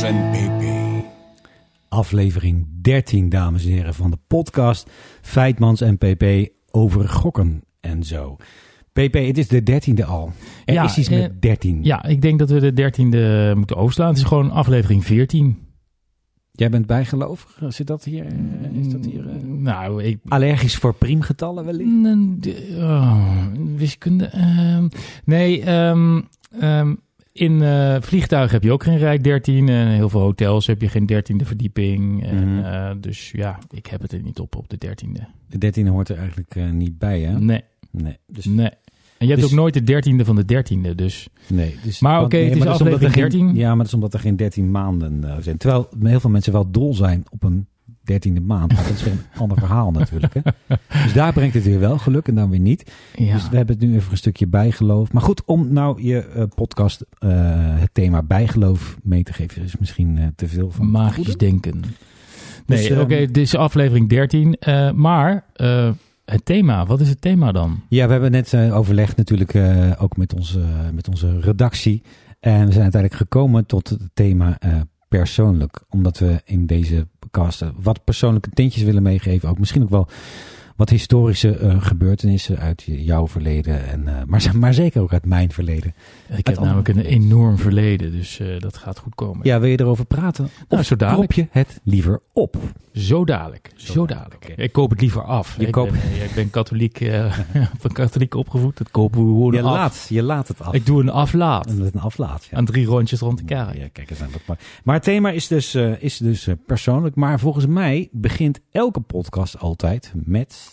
En PP. Aflevering 13, dames en heren, van de podcast Feitmans en PP over gokken en zo. PP, het is de dertiende al. Er Ja, is iets eh, met 13. Ja, ik denk dat we de dertiende moeten overslaan. Het is gewoon aflevering 14. Jij bent bijgelovig? Zit dat hier? eh, Is dat hier eh, Nou, ik... allergisch voor priemgetallen wellicht? Mm, oh, wiskunde. ehm, nee, ehm, ehm, in eh vliegtuigen heb je ook geen Rijk 13. En heel veel hotels heb je geen dertiende verdieping. En, Mhm. eh, dus ja, ik heb het er niet op op de dertiende. De dertiende hoort er eigenlijk eh, niet bij, hè? Nee, Nee. Dus, nee. En je hebt Dus- ook nooit de dertiende van de dertiende. Dus nee, dus, Maar oké, het is dat omdat er aflevering geen- 13. Ja, maar dat is omdat er geen 13 maanden eh, zijn. Terwijl heel veel mensen wel dol zijn op een dertiende maand. Maar dat is weer een ander verhaal natuurlijk. Hè? Dus daar brengt het weer wel geluk en dan weer niet. ja. Dus we hebben het nu even een stukje bijgeloof. Maar goed, om nou je eh, podcast eh, het thema bijgeloof mee te geven, is misschien eh, te veel van. Magisch denken. Nee, Dus, ehm, oké, dit is aflevering 13. eh, maar het thema, wat is het thema dan? Ja, we hebben net overlegd natuurlijk ook met onze, met onze redactie. En we zijn uiteindelijk gekomen tot het thema persoonlijk. Omdat we in deze podcast eh, wat persoonlijke tintjes willen meegeven. Ook misschien ook wel wat historische eh, gebeurtenissen uit jouw verleden. En, eh, maar, maar zeker ook uit mijn verleden. Ik heb namelijk een enorm verleden, dus eh, dat gaat goed komen. Ja, wil je erover praten? Nou, zo dadelijk. Krop je het liever op? Zo dadelijk, zo, Zo dadelijk. Ik koop het liever af. Je ik, koopt- ben, ik ben katholiek, van katholiek opgevoed, dat kopen we gewoon Je af. laat, je laat het af. Ik doe een aflaat. Een aflaat. Ja. Aan drie rondjes rond de kerk. Ja, kijk eens aan dat maar. Maar het thema is dus, is dus persoonlijk. Maar volgens mij begint elke podcast altijd met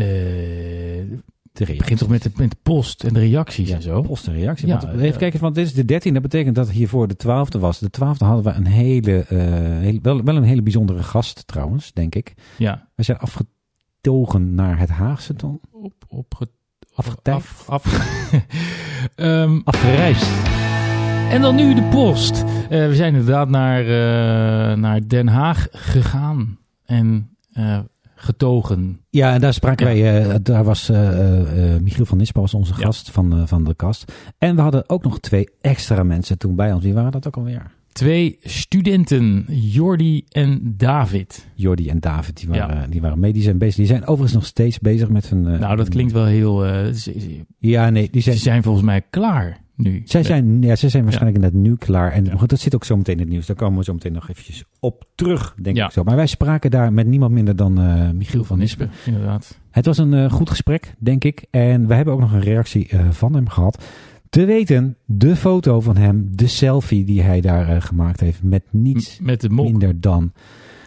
het reactie. begint toch met de, met de post en de reacties en zo? Post en reactie. Ja, Want, eh, even kijken, want dit is de 13. Dat betekent dat hiervoor de 12e was. De 12e hadden we een hele, eh, hele wel, wel een hele bijzondere gast trouwens, denk ik. Ja. We zijn afgetogen naar het Haagse dan. Op, op. Af, af. Ehm, Afgereisd. En dan nu de post. Eh, we zijn inderdaad naar, eh, naar Den Haag gegaan en eh, getogen. Ja, en daar spraken Ja. wij, eh, daar was eh, eh, Michiel van Nispa was onze Ja. gast van, van de kast. En we hadden ook nog twee extra mensen toen bij ons. Wie waren dat ook alweer? Twee studenten, Jordi en David. Jordi en David, die waren, Ja. die waren mee. Die zijn bezig. Die zijn overigens nog steeds bezig met hun... nou, dat klinkt wel heel... Ja, nee, die ze zijn... zijn volgens mij klaar nu. Zij zijn, ja, zij zijn waarschijnlijk net nu klaar. En Ja. dat zit ook zo meteen in het nieuws. Daar komen we zo meteen nog eventjes op terug, denk Ja. ik zo. Maar wij spraken daar met niemand minder dan eh, Michiel van Nispen. Inderdaad. Het was een eh, goed gesprek, denk ik. En we hebben ook nog een reactie eh, van hem gehad. Te weten, de foto van hem, de selfie die hij daar gemaakt heeft... met niets M- Met de mok, minder dan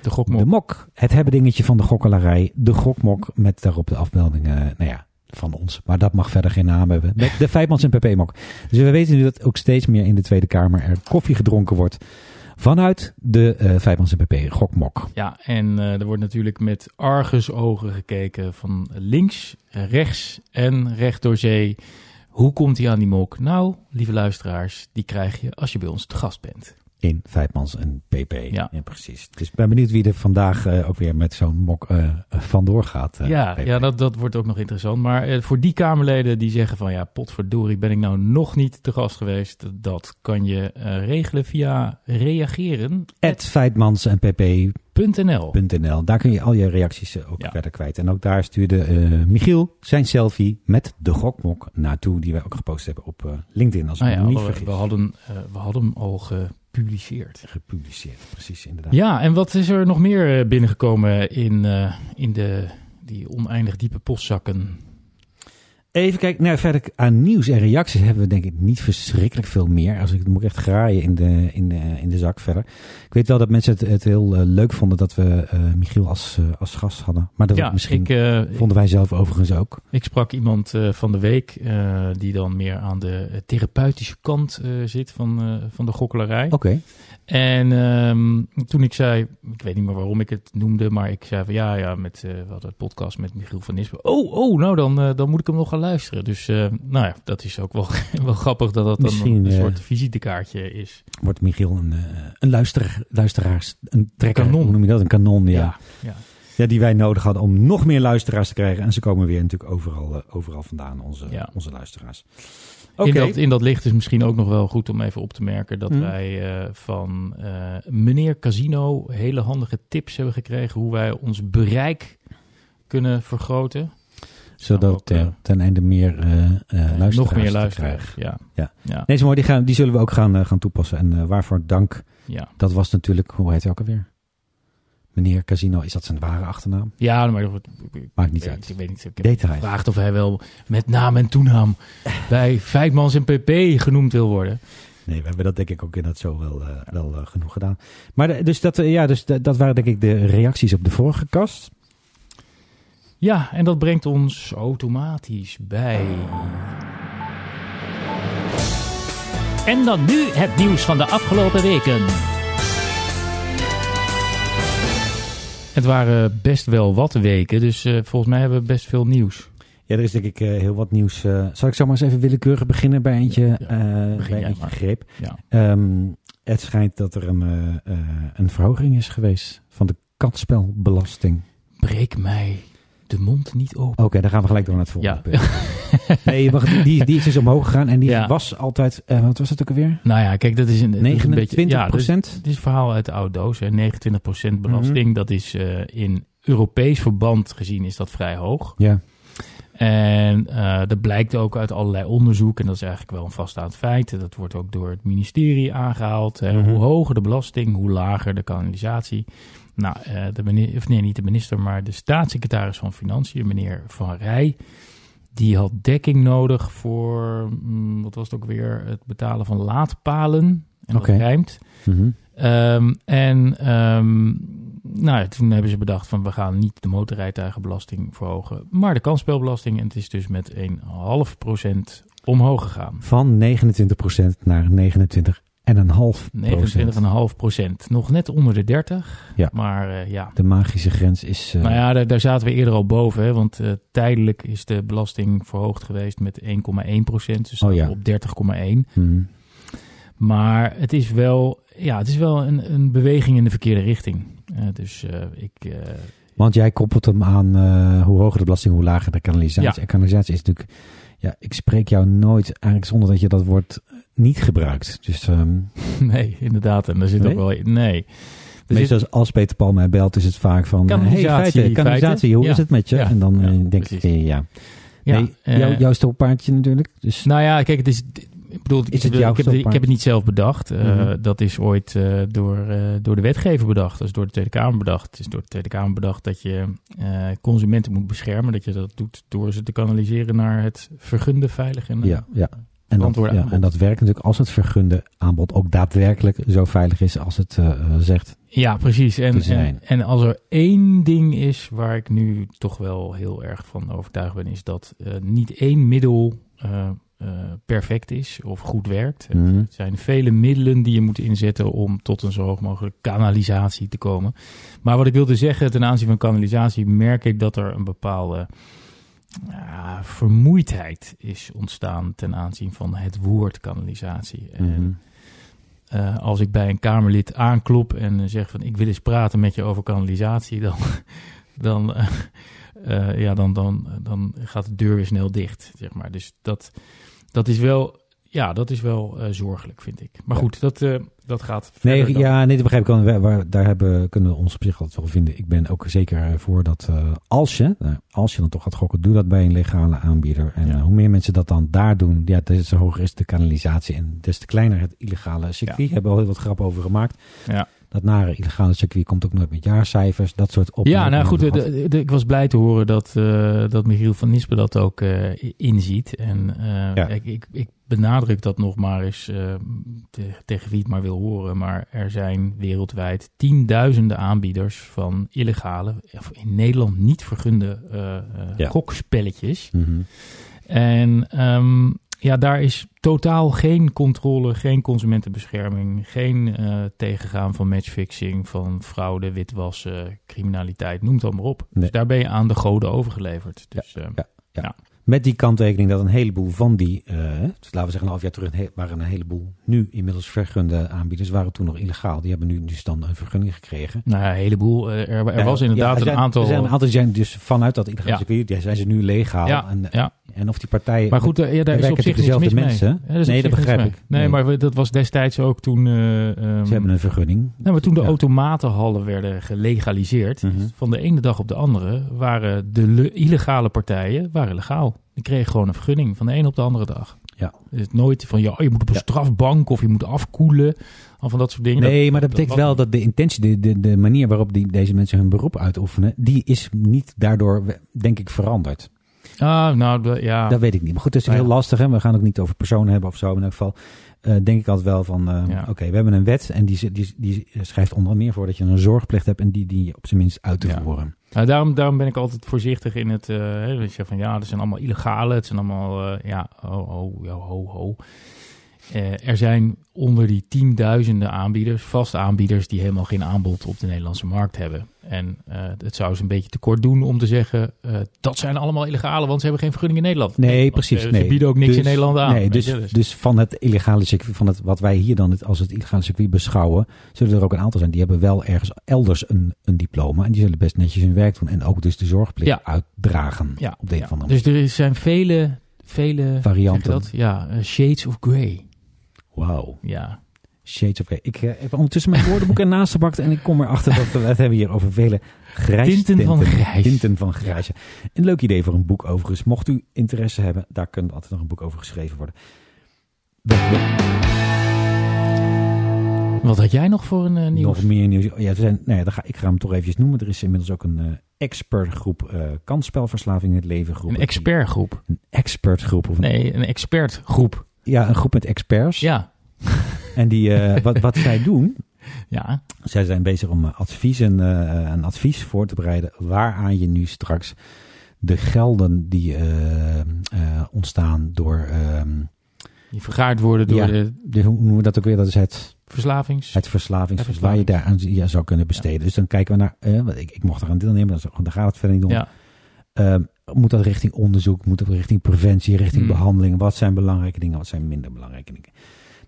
de gokmok. de mok. Het hebben dingetje van de gokkelarij. De gokmok met daarop de afbeeldingen, nou ja, van ons. Maar dat mag verder geen naam hebben. Met de Vijfmans en PP-mok. Dus we weten nu dat ook steeds meer in de Tweede Kamer er koffie gedronken wordt... vanuit de eh Vijfmans en PP gokmok. Ja, en eh, er wordt natuurlijk met argusogen gekeken van links, rechts en recht door zee. Hoe komt hij aan die mok? Nou, lieve luisteraars, die krijg je als je bij ons te gast bent. In Vijfmans en PP. Ja. precies. Dus ik ben benieuwd wie er vandaag eh, ook weer met zo'n mok eh, vandoor gaat. eh, ja, PP. ja dat, dat wordt ook nog interessant. Maar voor die Kamerleden die zeggen van ja, potverdorie, ben ik nou nog niet te gast geweest. Dat kan je regelen via reageren. At en PP.nl. .nl. Daar kun je al je reacties ook Ja. verder kwijt. En ook daar stuurde Michiel zijn selfie met de gokmok naartoe. Die wij ook gepost hebben op LinkedIn. Als ik Nou ja, niet we, vergis. we, hadden, we hadden hem al gepubliceerd. gepubliceerd. Precies, inderdaad. Ja, en wat is er nog meer eh, binnengekomen in, eh, in de, die oneindig diepe postzakken? Even kijken. Nou, verder aan nieuws en reacties hebben we denk ik niet verschrikkelijk veel meer. Als ik moet ik echt graaien in de, in, de, in de zak verder. Ik weet wel dat mensen het, het heel eh, leuk vonden dat we eh, Michiel als, eh, als gast hadden. Maar dat ja, misschien ik, vonden wij zelf overigens ook. ik sprak iemand van de week die dan meer aan de therapeutische kant zit van, van de gokkelarij. Oké. En ehm, toen ik zei, ik weet niet meer waarom ik het noemde, maar ik zei van ja, ja, met, we hadden het podcast met Michiel van Nispen. Oh, oh, nou dan, dan moet ik hem nog gaan luisteren. Dus eh, nou ja, dat is ook wel, wel grappig dat dat dan een eh, soort visitekaartje is. Wordt Michiel een, eh, een luisteraar, luisteraars, een trekker, Kanon. hoe noem je dat? Een kanon, ja. ja. Ja, die wij nodig hadden om nog meer luisteraars te krijgen. En ze komen weer natuurlijk overal, overal vandaan, onze, Ja. onze luisteraars. In, Oké. dat, in dat licht is misschien ook nog wel goed om even op te merken dat Hmm. wij van meneer Casino hele handige tips hebben gekregen hoe wij ons bereik kunnen vergroten. Zodat ook, eh, eh, ten einde meer eh eh luisteraars nog meer te luisteraars. krijgen. Ja. Ja. Ja. Nee, mooi. Die, gaan, die zullen we ook gaan, gaan toepassen. En waarvoor dank. Ja. Dat was natuurlijk, hoe heet hij ook alweer? Meneer Casino, is dat zijn ware achternaam? ja, maar dat ik, Maakt niet weet uit. Ik weet niet. Ik heb gevraagd of hij wel met naam en toenaam bij Feitmans en PP genoemd wil worden. Nee, we hebben dat denk ik ook inderdaad zo wel, wel genoeg gedaan. Maar de- dus, dat, ja, dus de- dat waren denk ik de reacties op de vorige kast. Ja, en dat brengt ons automatisch bij. En dan nu het nieuws van de afgelopen weken. Het waren best wel wat weken, dus eh, volgens mij hebben we best veel nieuws. Ja, er is denk ik eh, heel wat nieuws. eh. zal ik zo maar eens even willekeurig beginnen bij eentje, Ja, begin bij eentje greep? Ja. Ehm, het schijnt dat er een, een verhoging is geweest van de katspelbelasting. Breek mij de mond niet open. Oké, dan gaan we gelijk door naar het volgende Ja. punt. Nee, wacht, die, die is dus omhoog gegaan en die Ja. was altijd, eh, wat was dat ook alweer? Nou ja, kijk, dat is een, dat is een 29 beetje. Ja, dat is- procent? Het is een verhaal uit de oude doos. Hè. 29% belasting, Mhm. dat is eh, in Europees verband gezien is dat vrij hoog. Ja. En eh, dat blijkt ook uit allerlei onderzoek, en dat is eigenlijk wel een vaststaand feit. Dat wordt ook door het ministerie aangehaald. Hè. Mhm. Hoe hoger de belasting, hoe lager de kanalisatie. Nou, eh, de minister, of nee, niet de minister, maar de staatssecretaris van Financiën, meneer Van Rij, die had dekking nodig voor, mm, wat was het ook weer, het betalen van laadpalen. En dat rijmt. Mhm. Ehm, en ehm, nou, toen hebben ze bedacht van we gaan niet de motorrijtuigenbelasting verhogen, maar de kansspelbelasting. En het is dus met een half procent omhoog gegaan. Van 29% naar 29,5%. 29,5 procent. Nog net onder de 30. Ja. Maar eh, ja. De magische grens is... eh, Nou ja, daar, daar zaten we eerder al boven. Hè, want eh, tijdelijk is de belasting verhoogd geweest met 1,1 procent. Dus Oh ja. op 30,1. mhm. Maar het is wel, ja, het is wel een, een beweging in de verkeerde richting. Dus ik... Want jij koppelt hem aan hoe hoger de belasting, hoe lager de kanalisatie. Ja. En kanalisatie is natuurlijk... Ja, ik spreek jou nooit eigenlijk zonder dat je dat woord eh, niet gebruikt. Dus ehm, Nee, inderdaad. En daar zit Nee? ook wel... Nee. Er meestal als Peter Paul mij belt is het vaak van... eh, Kanalisatie, hey, feiten, kanalisatie, hoe Ja. is het met je? Ja. En dan eh, Ja, denk precies. ik, eh, ja. nee, eh, jou- jouw stoppaardje natuurlijk. Dus Nou ja, kijk, het is... Ik bedoel, ik, Is het ik, jouw heb, het- ik heb het niet zelf bedacht. Eh, Mhm. Dat is ooit eh, door, eh, door de wetgever bedacht. Dat is door de Tweede Kamer bedacht. Het is door de Tweede Kamer bedacht dat je consumenten moet beschermen. Dat je dat doet door ze te kanaliseren naar het vergunde, veilig en... ja, ja. En dat, ja, en dat werkt natuurlijk als het vergunde aanbod ook daadwerkelijk zo veilig is als het zegt. Ja, precies. En, en, en als er één ding is waar ik nu toch wel heel erg van overtuigd ben, is dat niet één middel perfect is of goed werkt. Mhm. Er zijn vele middelen die je moet inzetten om tot een zo hoog mogelijk kanalisatie te komen. Maar wat ik wilde zeggen ten aanzien van kanalisatie, merk ik dat er een bepaalde ja, vermoeidheid is ontstaan ten aanzien van het woord kanalisatie. En Mhm. eh, als ik bij een Kamerlid aanklop en eh, zeg van ik wil eens praten met je over kanalisatie, dan, dan, eh, eh, ja, dan, dan, dan gaat de deur weer snel dicht. Zeg maar. Dus dat, dat is wel, ja, dat is wel eh, zorgelijk, vind ik. Maar goed, dat, eh, dat gaat. Nee, dan- ja, nee, dat begrijp ik wel. Waar- daar hebben, kunnen we ons op zich altijd wel vinden. Ik ben ook zeker eh, voor dat als je, nou, als je dan toch gaat gokken, doe dat bij een legale aanbieder. En Ja. hoe meer mensen dat dan daar doen, ja, des te hoger is de kanalisatie en des te kleiner het illegale circuit. Ja. Hebben we al heel wat grap over gemaakt. Ja. Dat nare illegale circuit komt ook nooit met jaarcijfers, dat soort Ja, opmerkingen nou goed, de- de- ik was blij te horen dat, eh, dat Michiel van Nispen dat ook eh, inziet. En eh, Ja. ik, ik, ik benadruk dat nog maar eens eh, te- tegen wie het maar wil horen. Maar er zijn wereldwijd tienduizenden aanbieders van illegale, of in Nederland niet vergunde eh, eh, Ja. gokspelletjes. Mhm. En ehm, ja, daar is totaal geen controle, geen consumentenbescherming, geen eh, tegengaan van matchfixing, van fraude, witwassen, criminaliteit, noem het allemaal op. Nee. Dus daar ben je aan de goden overgeleverd. Dus, eh, ja, ja. Met die kanttekening dat een heleboel van die, dus laten we zeggen een half jaar terug, waren een heleboel nu inmiddels vergunde aanbieders, waren toen nog illegaal. Die hebben nu dus dan een vergunning gekregen. Nou ja, een heleboel. eh, er, er Ja, was inderdaad ja, er zijn- een aantal... Er zijn een aantal zijn dus vanuit dat illegale circuit, die zijn ze nu legaal. Ja, en, en of die partijen... Maar goed, eh, ja, daar is op zich dezelfde mis mensen. mee. Nee, dat begrijp ik. Nee, Nee. maar dat was destijds ook toen... eh, ehm, ze hebben een vergunning. nou, maar toen de automatenhallen werden gelegaliseerd, Mhm. van de ene dag op de andere, waren de le- illegale partijen waren legaal. Die kregen gewoon een vergunning van de ene op de andere dag. Ja. Dus het nooit van, ja, je moet op een Ja. strafbank of je moet afkoelen. Al van dat soort dingen. Nee, maar dat betekent wel dat de intentie, de, de, de manier waarop die, deze mensen hun beroep uitoefenen, die is niet daardoor, denk ik, veranderd. Ah, nou, de- ja. Dat weet ik niet. Maar goed, het is Nou heel ja. lastig. Hè? We gaan ook niet over personen hebben of zo. In elk geval eh, denk ik altijd wel van, eh, Ja. oké, we hebben een wet en die, die, die schrijft onder meer voor dat je een zorgplicht hebt en die, die op zijn minst uit te Ja. voeren. Nou, daarom, daarom ben ik altijd voorzichtig in het. eh hè, dat je van ja, dat zijn allemaal illegale. Het zijn allemaal. ja, ho, ho, ho, ho. Eh, er zijn onder die tienduizenden aanbieders, vaste aanbieders, die helemaal geen aanbod op de Nederlandse markt hebben. En eh, het zou ze een beetje tekort doen om te zeggen: eh, dat zijn allemaal illegale, want ze hebben geen vergunning in Nederland. Nee, precies. eh, nee. Ze bieden ook niks Dus- in Nederland aan. Nee, dus, dus. van het illegale circuit, van het, wat wij hier dan het, als het illegale circuit beschouwen, zullen er ook een aantal zijn die hebben wel ergens elders een, een diploma. En die zullen best netjes hun werk doen. En ook dus de zorgplicht Ja. uitdragen. ja, op de een ja. of andere manier. Dus er zijn vele, vele Varianten. Dat? Ja, shades of grey. Wauw. Ja. Shades of Grey. Ik eh, heb ondertussen mijn woordenboek ernaast gepakt en ik kom erachter dat we het hebben hier over vele grijs Tinten van grijs. Tinten van grijs. Een leuk idee voor een boek overigens. Mocht u interesse hebben, daar kan altijd nog een boek over geschreven worden. Wat had jij nog voor een eh, nieuws? Nog meer nieuws. Ja, er zijn, nou ja, dan ga, ik ga hem toch eventjes noemen. Er is inmiddels ook een eh, expertgroep eh kansspelverslaving in het leven groep. Een expertgroep. Een expertgroep. Of een, Nee, een expertgroep. Ja, een groep met experts. Ja. En die, eh, wat, wat zij doen, Ja. Zij zijn bezig om eh, adviezen, eh, een advies voor te bereiden waaraan je nu straks de gelden die ontstaan door, ehm, Die vergaard worden door Ja. de de, hoe noemen we dat ook weer? Dat is het, verslavings... het verslavings, waar je daar aan ja, zou kunnen besteden. Dus dan kijken we naar, ik, ik mocht eraan deelnemen, dan, is- dan gaat het verder niet om. Ja. Ehm, moet dat richting onderzoek, moet dat richting preventie, richting Hmm. behandeling? Wat zijn belangrijke dingen, wat zijn minder belangrijke dingen?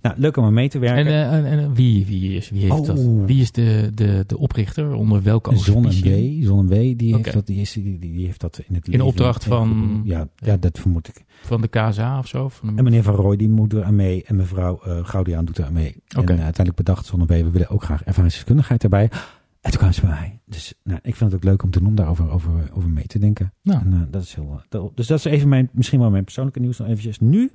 Nou, leuk om mee te werken. En, eh, en, en wie, wie, is, wie heeft Oh. dat? Wie is de, de, de oprichter? Onder welke auspicie? W, Zon en W, die, heeft dat, die, is, die, die, heeft dat in het In leven- opdracht van- Ja, ja, dat vermoed ik. Van de KSA of zo? Van de- En meneer Van Rooij, die moet er aan mee. En mevrouw eh Gaudiaan doet er aan mee. En eh, uiteindelijk bedacht Zon en W, we willen ook graag ervaringsdeskundigheid erbij. En toen kwamen ze bij mij. Dus nou, ik vind het ook leuk om te doen daarover over, over mee te denken. Nou. En, dat is heel, eh, dat- dus dat is even mijn, misschien wel mijn persoonlijke nieuws nog eventjes. Nu.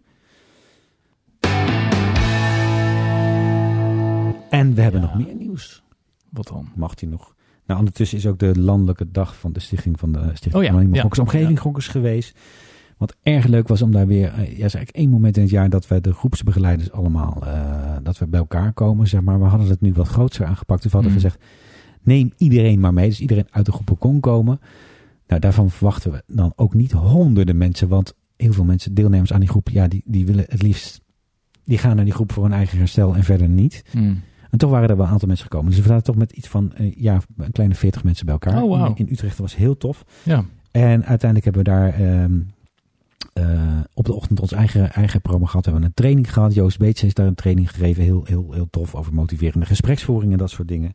En we hebben Ja. nog meer nieuws. Wat dan? Mag die nog? Nou, ondertussen is ook de landelijke dag van de stichting van de Stichting Oh ja, Anonieme ja. Omgeving Gokkers geweest. Wat erg leuk was om daar weer, eh, ja, is eigenlijk één moment in het jaar dat we de groepsbegeleiders allemaal, dat we bij elkaar komen, zeg maar. We hadden het nu wat groter aangepakt. Dus we hadden Mm. gezegd, neem iedereen maar mee. Dus iedereen uit de groepen kon komen. Nou, daarvan verwachten we dan ook niet honderden mensen, want heel veel mensen, deelnemers aan die groep, ja, die, die willen het liefst, die gaan naar die groep voor hun eigen herstel en verder niet. Hmm. En toch waren er wel een aantal mensen gekomen. Dus we zaten toch met iets van eh, ja, een kleine 40 mensen bij elkaar. Oh, wauw. in, in Utrecht. Dat was heel tof. Ja. En uiteindelijk hebben we daar ehm, eh, op de ochtend ons eigen, eigen programma gehad. We hebben een training gehad. Joost Beets heeft daar een training gegeven. Heel, heel, heel tof over motiverende gespreksvoering en dat soort dingen.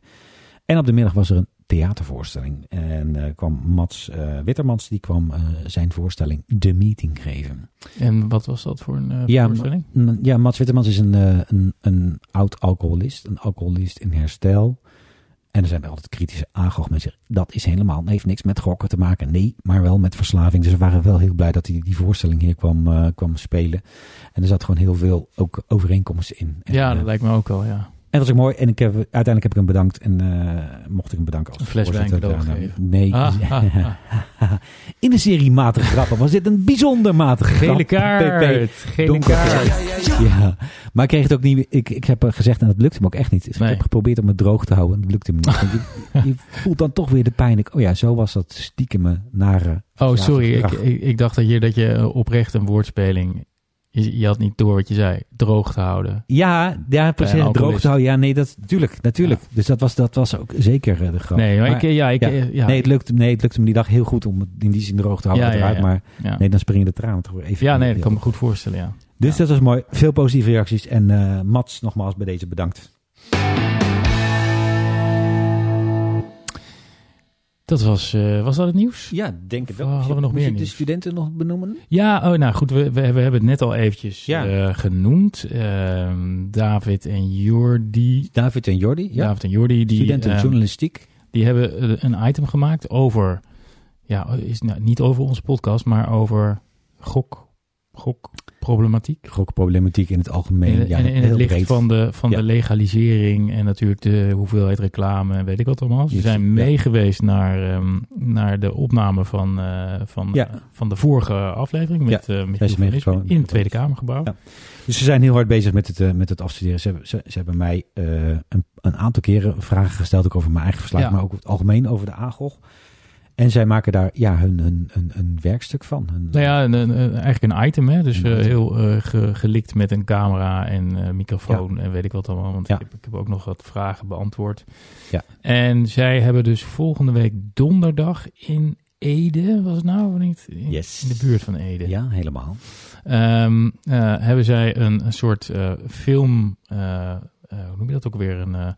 En op de middag was er een theatervoorstelling. En eh, kwam Mats eh, Wittermans, die kwam eh, zijn voorstelling The Meeting geven. En wat was dat voor een Ja, voorstelling? Ja, Mats Wittemans is een, een, een oud alcoholist. Een alcoholist in herstel. En er zijn er altijd kritische aangehoord. Mensen zeggen, dat is helemaal, heeft niks met gokken te maken. Nee, maar wel met verslaving. Dus we waren wel heel blij dat hij die voorstelling hier kwam, kwam spelen. En er zat gewoon heel veel ook overeenkomsten in. En, ja, dat lijkt me ook wel, ja. En dat was ook mooi. En ik heb, uiteindelijk heb ik hem bedankt. En eh, mocht ik hem bedanken als Een fles wijn gegeven. Nee. Ah, ah, ah. In een serie matige grappen was dit een bijzonder matige grap. Gele kaart. Gele kaart. Ja, maar ik kreeg het ook niet. Ik, ik heb eh, gezegd, en dat lukte me ook echt niet. Dus Nee. ik heb geprobeerd om het droog te houden. En dat lukte me niet. Je, je voelt dan toch weer de pijn. Ik, oh ja, zo was dat stiekem nare. Oh, sorry. Ik, ik, ik dacht dat je, dat je eh, oprecht een woordspeling Je, je had niet door wat je zei. Droog te houden. Ja, ja precies. Droog te houden. Ja, nee, dat natuurlijk, natuurlijk. Dus dat was, dat was ook zeker eh, de grap. Nee, maar, ik, ja, ik, ja. eh, ja, nee, het lukte, nee, het lukte me die dag heel goed om het in die zin droog te houden. Uiteraard. Maar nee, dan springen de tranen toch weer even. ja, nee, dat kan me goed voorstellen, ja. Dus dat was mooi. Veel positieve reacties. En eh, Mats, nogmaals bij deze bedankt. Dat was, eh, was dat het nieuws? Ja, denk het wel. Of hadden we nog meer je de nieuws? studenten nog benoemen? Ja, oh, nou goed, we, we, we hebben het net al eventjes Ja. eh, genoemd. Ehm, David en Jordi. David en Jordi, ja. David en Jordi, die, studenten ehm, journalistiek. die hebben eh, een item gemaakt over, ja, is nou, niet over onze podcast, maar over gok, gokproblematiek. Gokproblematiek in het algemeen. En, ja, en in het licht breed. van, de, van Ja. de legalisering en natuurlijk de hoeveelheid reclame en weet ik wat allemaal. Ze Yes, zijn ja. mee geweest naar, ehm, naar de opname van, eh, van, Ja. van de vorige aflevering met Nispen meegekomen. in het Tweede Kamergebouw. Dus ze zijn heel hard bezig met het, eh, met het afstuderen. Ze hebben, ze, ze hebben mij een, een aantal keren vragen gesteld, ook over mijn eigen verslag, maar ook over het algemeen over de AGOG. En zij maken daar ja, hun, hun, hun, hun werkstuk van. Hun, Nou ja, een, eigenlijk een item, hè? dus eh, heel ge- gelikt met een camera en eh, microfoon en weet ik wat allemaal. Want Ja. ik, heb, ik heb ook nog wat vragen beantwoord. Ja. En zij hebben dus volgende week donderdag in Ede, was het nou of niet? In, Yes. in de buurt van Ede. Ja, helemaal. Ehm, eh, hebben zij een, een soort film, hoe noem je dat ook weer, een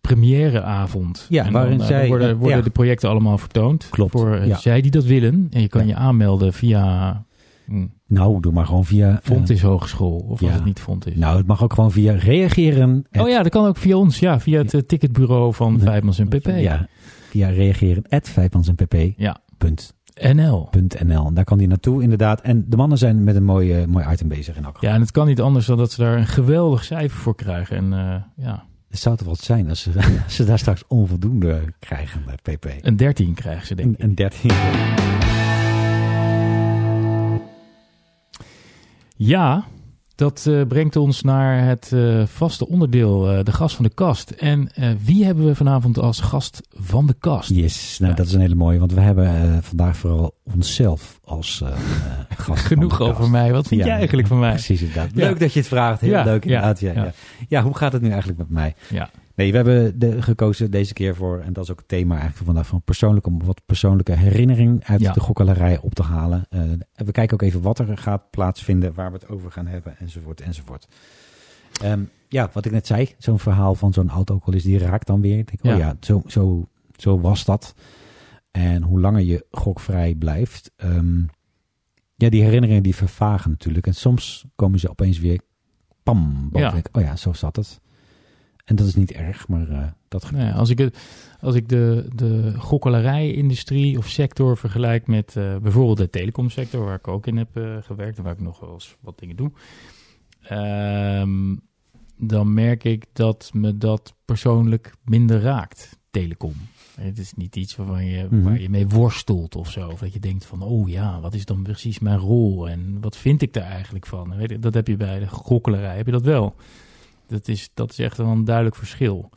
premièreavond. Ja, En waarin dan, eh, zij- worden, worden ja. de projecten allemaal vertoond. Klopt, Voor eh, ja. zij die dat willen. En je kan Ja. je aanmelden via hm, Nou, doe maar gewoon via... eh, Fontis Hogeschool. Of als het niet Fontis. nou, het mag ook gewoon via reageren. oh ja, dat kan ook via ons. Ja, via het ticketbureau van. Vijfmans en PP. Ja, via reageren at vijfmansenpp.nl. Ja. NL. Daar kan hij naartoe, inderdaad. En de mannen zijn met een mooi, mooi item bezig in elk geval. Ja, en het kan niet anders dan dat ze daar een geweldig cijfer voor krijgen. En ja, Het zou toch wat zijn als ze, als ze daar straks onvoldoende krijgen bij PP. een 13 krijgen ze denk Een, ik. een 13. Ja, dat eh, brengt ons naar het eh, vaste onderdeel, eh, de gast van de kast. En wie hebben we vanavond als gast van de kast? Yes, nou Ja. dat is een hele mooie. Want we hebben vandaag vooral onszelf als gast. Genoeg over kast. mij. Wat vind Ja, jij eigenlijk van mij? Precies, inderdaad. Ja. Leuk dat je het vraagt. Heel Ja, leuk, inderdaad. Ja. Ja. hoe gaat het nu eigenlijk met mij? Ja. Nee, we hebben de, gekozen deze keer voor, en dat is ook het thema eigenlijk van vandaag, van persoonlijk, om wat persoonlijke herinnering uit Ja. de gokkelarij op te halen. Eh, we kijken ook even wat er gaat plaatsvinden, waar we het over gaan hebben, enzovoort, enzovoort. Ehm, ja, wat ik net zei, zo'n verhaal van zo'n oud-alcoholist, die raakt dan weer. Ik denk, Ja. oh ja, zo, zo, zo was dat. En hoe langer je gokvrij blijft, ehm, ja, die herinneringen die vervagen natuurlijk. En soms komen ze opeens weer, pam, boven. Ja. Denk ik, Oh ja, zo zat het. En dat is niet erg, maar eh, dat Nou ja, als ik, het, als ik de, de gokkelarij-industrie of sector vergelijk met eh, bijvoorbeeld de telecomsector, waar ik ook in heb eh, gewerkt en waar ik nog wel eens wat dingen doe, ehm, dan merk ik dat me dat persoonlijk minder raakt, telecom. Het is niet iets waarvan je, Mhm. waar je mee worstelt of zo. Of dat je denkt van, oh ja, wat is dan precies mijn rol? En wat vind ik daar eigenlijk van? Weet je, dat heb je bij de gokkelarij, heb je dat wel. Dat is, dat is echt een duidelijk verschil.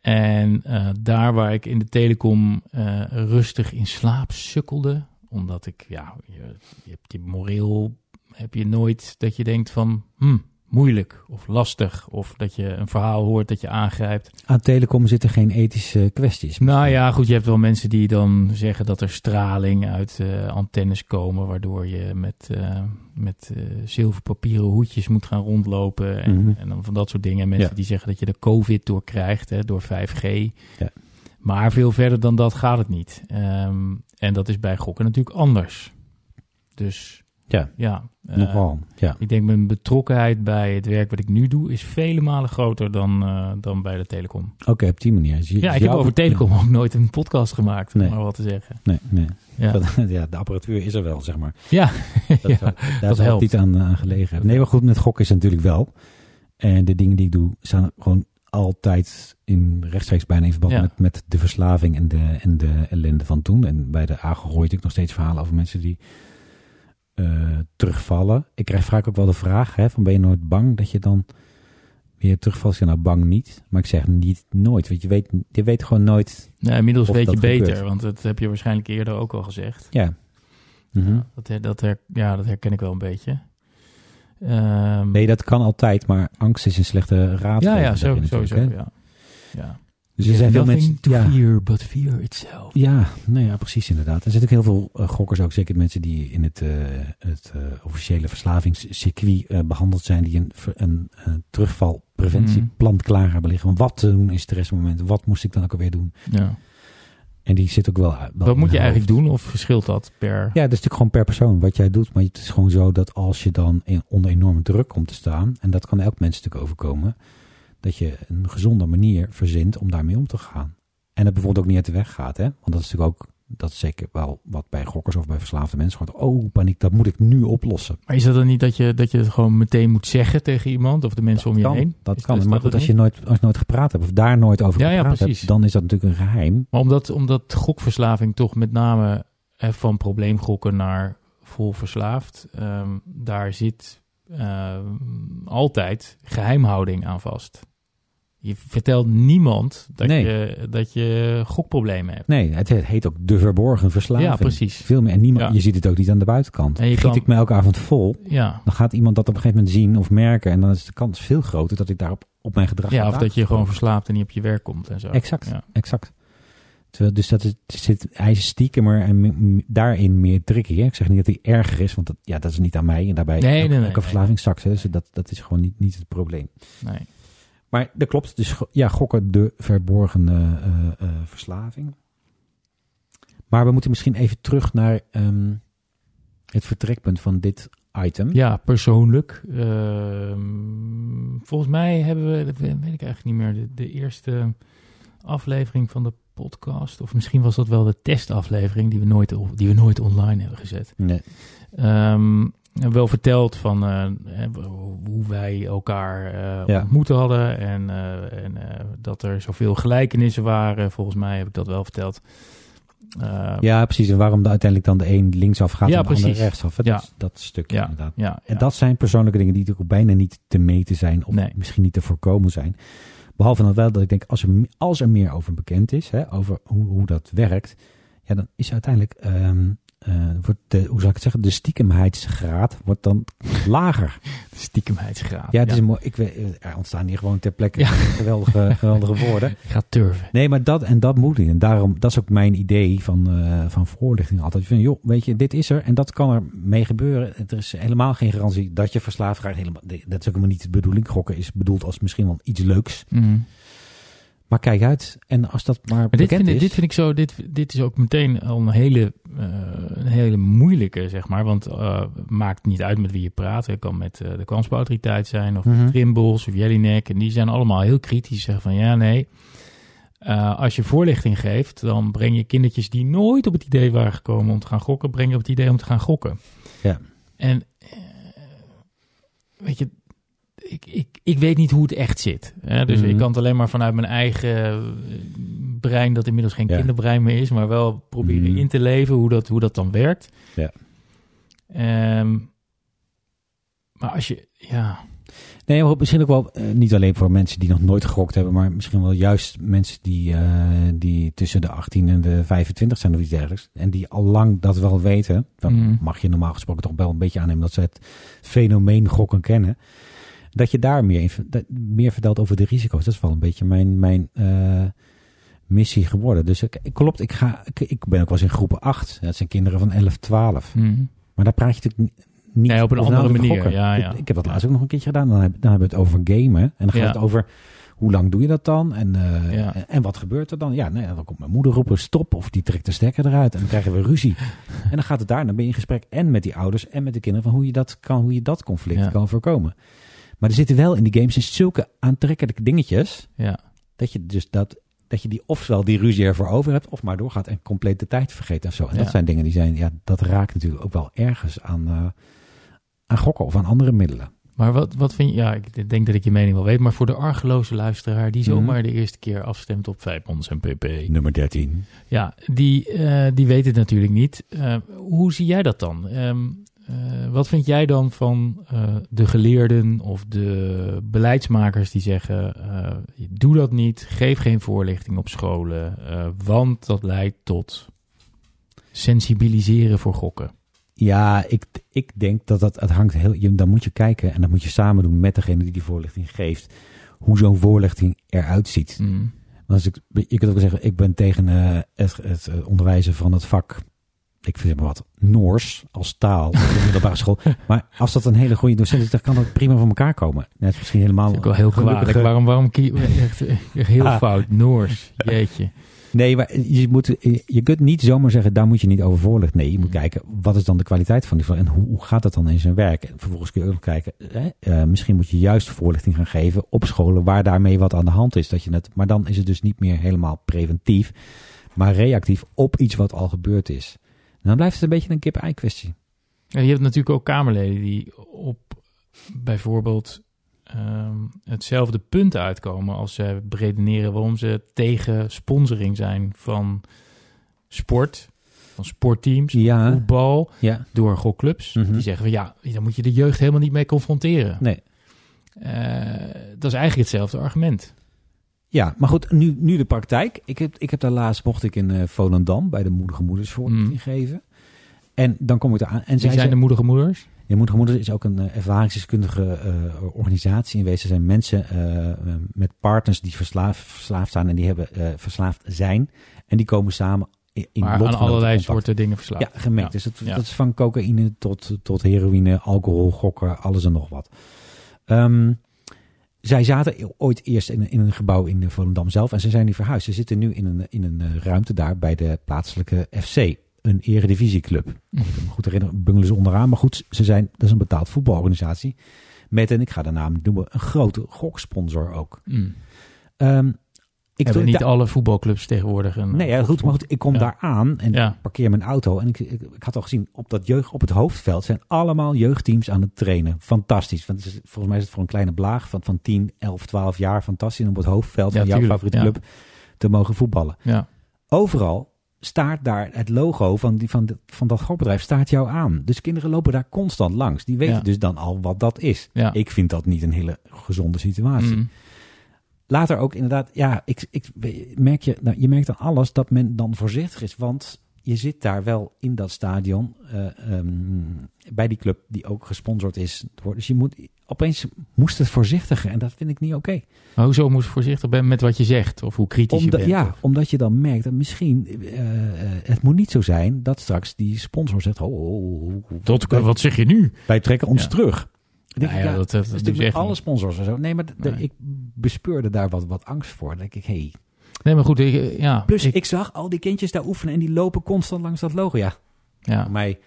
En eh, daar waar ik in de telecom eh, rustig in slaap sukkelde, omdat ik, ja, je, je hebt je moreel, heb je nooit dat je denkt van, hm, moeilijk of lastig, of dat je een verhaal hoort dat je aangrijpt. Aan telecom zitten geen ethische kwesties. Nou ja, goed, je hebt wel mensen die dan zeggen dat er straling uit eh, antennes komen, waardoor je met, eh, met eh, zilverpapieren hoedjes moet gaan rondlopen en, Mhm. en dan van dat soort dingen. Mensen Ja. die zeggen dat je de COVID door krijgt, hè, door 5G. Ja. Maar veel verder dan dat gaat het niet. Ehm, en dat is bij gokken natuurlijk anders. Dus Ja, ja, eh, nogal. Ja. ik denk mijn betrokkenheid bij het werk wat ik nu doe is vele malen groter dan, eh, dan bij de telecom. Oké, op die manier. Dus Ja, ik heb over telecom ook nooit een podcast gemaakt, om maar wat te zeggen. Nee, nee. Ja, Dat, ja, de apparatuur is er wel, zeg maar. ja. Dat, Ja, daar dat zal helpt. niet aan, aan gelegen. Nee, maar goed, met gokken is het natuurlijk wel. En de dingen die ik doe, staan gewoon altijd in rechtstreeks bijna in verband Ja. met, met de verslaving en de, en de ellende van toen. En bij de hoor ik nog steeds verhalen over mensen die eh, terugvallen. Ik krijg vaak ook wel de vraag, hè, van ben je nooit bang dat je dan weer terugvalt? Ik zeg nou bang niet, maar ik zeg niet nooit. Want je weet, je weet gewoon nooit, Nou, inmiddels weet je dat beter, gebeurt. want dat heb je waarschijnlijk eerder ook al gezegd. ja. Mhm. Dat, her- dat, her- ja, dat herken ik wel een beetje. Ehm, Nee, dat kan altijd, maar angst is een slechte raad. ja, ja, zo, sowieso. Ja. Ja. Dus er zijn veel mensen. to Ja, fear but fear itself. ja, nou ja, precies inderdaad. Er zitten ook heel veel eh, gokkers, ook zeker mensen die in het, eh, het eh, officiële verslavingscircuit eh, behandeld zijn, die een, een, terugvalpreventieplan klaar hebben liggen. Van wat te doen in stressmomenten, wat moest ik dan ook alweer doen? Ja. En die zit ook wel. wel Wat in moet je eigenlijk doen of verschilt dat per... Ja, dat is natuurlijk gewoon per persoon wat jij doet. Maar het is gewoon zo dat als je dan in, onder enorme druk komt te staan, en dat kan elk mens natuurlijk overkomen, dat je een gezonde manier verzint om daarmee om te gaan. En dat bijvoorbeeld ook niet uit de weg gaat, hè? Want dat is natuurlijk ook, dat is zeker wel wat bij gokkers of bij verslaafde mensen wordt. Oh, paniek, dat moet ik nu oplossen. Maar is dat dan niet dat je, dat je het gewoon meteen moet zeggen tegen iemand of de mensen om je kan, heen? Dat Is- kan. maar dat goed, het als je, nooit, als je nooit gepraat hebt of daar nooit over Ja, gepraat hebt, dan is dat natuurlijk een geheim. Maar omdat, omdat gokverslaving toch met name eh, van probleemgokken naar vol verslaafd, ehm, daar zit ehm, altijd geheimhouding aan vast. Je vertelt niemand dat, Nee. je, dat je gokproblemen hebt. Nee, het heet ook de verborgen verslaving. Ja, precies. Veel meer. En niemand, Ja. je ziet het ook niet aan de buitenkant. En je Giet kan- ik me elke avond vol, Ja, dan gaat iemand dat op een gegeven moment zien of merken. En dan is de kans veel groter dat ik daarop op mijn gedrag ja of dat je gewoon verslaapt en niet op je werk komt en zo. Exact, Ja. exact. Terwijl, dus dat is, zit, hij is stiekemer en daarin meer tricky. Hè? Ik zeg niet dat hij erger is, want dat, ja, dat is niet aan mij. En daarbij Nee, elke, nee, nee. Hè? Dus dat, dat is gewoon niet, niet het probleem. Nee. Maar dat klopt. Dus ja, gokken de verborgen eh, eh, eh, verslaving. Maar we moeten misschien even terug naar ehm, het vertrekpunt van dit item. Ja, persoonlijk. Ehm, volgens mij hebben we, dat weet ik eigenlijk niet meer, de, de eerste aflevering van de podcast. Of misschien was dat wel de testaflevering die we nooit, die we nooit online hebben gezet. Nee. Ehm, wel verteld van eh, hoe wij elkaar Ja. ontmoet hadden. En, eh, en dat er zoveel gelijkenissen waren. Volgens mij heb ik dat wel verteld. Eh, Ja, precies. En waarom de, uiteindelijk dan de een linksaf gaat Ja, en de ander precies. rechtsaf. hè? Ja. Dat, dat stukje Ja. inderdaad. ja. En dat zijn persoonlijke dingen die natuurlijk bijna niet te meten zijn. Of Nee. misschien niet te voorkomen zijn. Behalve dan wel dat ik denk, als er, als er meer over bekend is, hè, over hoe, hoe dat werkt, ja, dan is uiteindelijk, ehm, eh, wordt de, hoe zou ik het zeggen, de stiekemheidsgraad wordt dan lager. De stiekemheidsgraad. Ja, het is mooi, ik weet, er ontstaan hier gewoon ter plekke Ja. geweldige, geweldige woorden. Ik ga turven. Nee, maar dat en dat moet niet. En daarom, dat is ook mijn idee van, eh, van voorlichting altijd. Van, joh, weet je, dit is er en dat kan er mee gebeuren. Er is helemaal geen garantie dat je verslaafd raakt. Helemaal, dat is ook helemaal niet de bedoeling. Gokken is bedoeld als misschien wel iets leuks. Mhm. Maar kijk uit. En als dat maar, Maar dit bekend vind, ik, is... dit vind ik zo, dit, dit is ook meteen al een hele, eh, een hele moeilijke, zeg maar. Want eh maakt niet uit met wie je praat. Het kan met eh, de kansbouwautoriteit zijn, of Mhm. Trimbos, of Jellinek. En die zijn allemaal heel kritisch. Zeggen van ja, nee. Als je voorlichting geeft, dan breng je kindertjes die nooit op het idee waren gekomen om te gaan gokken, breng je op het idee om te gaan gokken. Ja. En weet je, ik, ik, ik weet niet hoe het echt zit. Hè? Dus Mhm. ik kan het alleen maar vanuit mijn eigen eh, brein, dat inmiddels geen Ja. kinderbrein meer is, maar wel proberen Mhm. in te leven hoe dat, hoe dat dan werkt. Ja. Ehm, maar als je, ja, Nee, maar misschien ook wel, eh, niet alleen voor mensen die nog nooit gegokt hebben, maar misschien wel juist mensen die, eh, die tussen de 18 en de 25 zijn of iets dergelijks. En die al lang dat wel weten. Dan Mm. mag je normaal gesproken toch wel een beetje aannemen dat ze het fenomeen gokken kennen. Dat je daar meer, dat- meer vertelt over de risico's. Dat is wel een beetje mijn, mijn eh, missie geworden. Dus ik, klopt, ik, ga, ik, ik ben ook wel eens in groepen 8. Dat zijn kinderen van 11, 12. hm. Maar daar praat je natuurlijk ni- niet Nee, op een andere nou manier, ja, Ik- ja. Ik, heb dat laatst ook nog een keertje gedaan. Dan, heb, dan hebben we het over gamen. En dan gaat Ja. het over hoe lang doe je dat dan? En, eh, Ja. en, en wat gebeurt er dan? Ja, nou ja, dan komt mijn moeder roepen stop of die trekt de stekker eruit. En dan krijgen we ruzie. en dan gaat het daar. Dan ben je in gesprek en met die ouders en met de kinderen van hoe je dat, kan, hoe je dat conflict Ja. kan voorkomen. Maar er zitten wel in die games in zulke aantrekkelijke dingetjes. ja. Dat je dus dat, dat je die ofwel die ruzie ervoor over hebt, of maar doorgaat en compleet de tijd vergeet en zo. En Ja. dat zijn dingen die zijn, ja, dat raakt natuurlijk ook wel ergens aan, eh, aan gokken of aan andere middelen. Maar wat, wat vind je, ja, ik denk dat ik je mening wel weet, maar voor de argeloze luisteraar die Mhm. zomaar de eerste keer afstemt op Vijpons en pp. Nummer 13. Ja, die, eh, die weet het natuurlijk niet. Eh, hoe zie jij dat dan? Ehm, eh, wat vind jij dan van eh, de geleerden of de beleidsmakers die zeggen: eh, doe dat niet, geef geen voorlichting op scholen, want dat leidt tot sensibiliseren voor gokken? Ja, ik, ik denk dat dat het hangt heel. Je, dan moet je kijken en dan moet je samen doen met degene die die voorlichting geeft. Hoe zo'n voorlichting eruit ziet. Mm. Want als ik, je kunt ook zeggen, ik ben tegen het, het onderwijzen van het vak. Ik vind maar wat Noors als taal op de middelbare school. Maar als dat een hele goede docent is, dan kan dat prima van elkaar komen. Net misschien helemaal. Dat is ook wel heel kwalijk. Waarom, waarom echt, heel Ah. fout. Noors. Jeetje. Nee, maar je, moet, je kunt niet zomaar zeggen, daar moet je niet over voorlichten. Nee, je moet Mm. kijken, wat is dan de kwaliteit van die en hoe, hoe gaat dat dan in zijn werk? En vervolgens kun je ook kijken, hè, eh, misschien moet je juist voorlichting gaan geven op scholen waar daarmee wat aan de hand is. Dat je het, maar dan is het dus niet meer helemaal preventief, maar reactief op iets wat al gebeurd is. Dan blijft het een beetje een kip-ei kwestie. Je hebt natuurlijk ook Kamerleden die op bijvoorbeeld ehm, hetzelfde punt uitkomen als ze beredeneren waarom ze tegen sponsoring zijn van sport, van sportteams, Ja, voetbal, ja, door gokclubs. Mhm. Die zeggen van ja, dan moet je de jeugd helemaal niet mee confronteren. nee. Eh, dat is eigenlijk hetzelfde argument. Ja, maar goed, nu, nu de praktijk. Ik heb, ik heb daar laatst, mocht ik in eh, Volendam bij de Moedige Moeders voor Mm. geven. En dan kom ik eraan. En zij zijn de moedige moeders? Ja, Moedige Moeders is ook een eh, ervaringsdeskundige eh, organisatie in wezen. Er zijn mensen met partners die verslaafd, verslaafd zijn en die hebben verslaafd zijn. En die komen samen in, Maar aan allerlei contact. soorten dingen verslaafd. Ja, gemengd. Ja. Dus het, Ja. dat is van cocaïne tot, tot heroïne, alcohol, gokken, alles en nog wat. Ehm, zij zaten ooit eerst in, in een gebouw in eh, Volendam zelf en ze zijn nu verhuisd. Ze zitten nu in een, in een eh, ruimte daar bij de plaatselijke FC, een eredivisieclub. Als ik me goed herinner, bungelen ze onderaan. Maar goed, ze zijn, dat is een betaald voetbalorganisatie. Met, en ik ga de naam noemen, een grote goksponsor ook. Mm. Ik Hebben niet alle voetbalclubs tegenwoordig een... Nee, ja, goed, maar goed, ik kom Ja. daar aan en Ja. parkeer mijn auto. En ik, ik, ik had al gezien, op dat jeugd, op het hoofdveld zijn allemaal jeugdteams aan het trainen. Fantastisch. Want het is, volgens mij is het voor een kleine blaag van, van 10, 11, 12 jaar fantastisch om op het hoofdveld van jouw tuurlijk, favoriete club te mogen voetballen. Ja. Overal staat daar het logo van, die, van, de, van dat gokbedrijf staat jou aan. Dus kinderen lopen daar constant langs. Die weten dus dan al wat dat is. Ik vind dat niet een hele gezonde situatie Mm. Later ook inderdaad, ja, ik, ik merk je, nou, je merkt aan alles dat men dan voorzichtig is, want je zit daar wel in dat stadion eh, ehm, bij die club die ook gesponsord is. Dus je moet opeens moest het voorzichtiger en dat vind ik niet oké. Maar hoezo moet je voorzichtig zijn met wat je zegt? Of hoe kritisch je bent? ja, of- omdat je dan merkt dat misschien eh, eh, het moet niet zo zijn dat straks die sponsor zegt, oh, oh, oh, oh, wij, wat zeg je nu? wij trekken ons Ja. terug. Denk Nou ja, dat, dat, echt alle sponsors en zo. Nee, maar Nee. ik bespeurde daar wat, wat angst voor. Dan denk ik, hey, Nee, maar goed, ik, ja. Plus, ik, ik, zag al die kindjes daar oefenen en die lopen constant langs dat logo. Ja, ja. voor mij,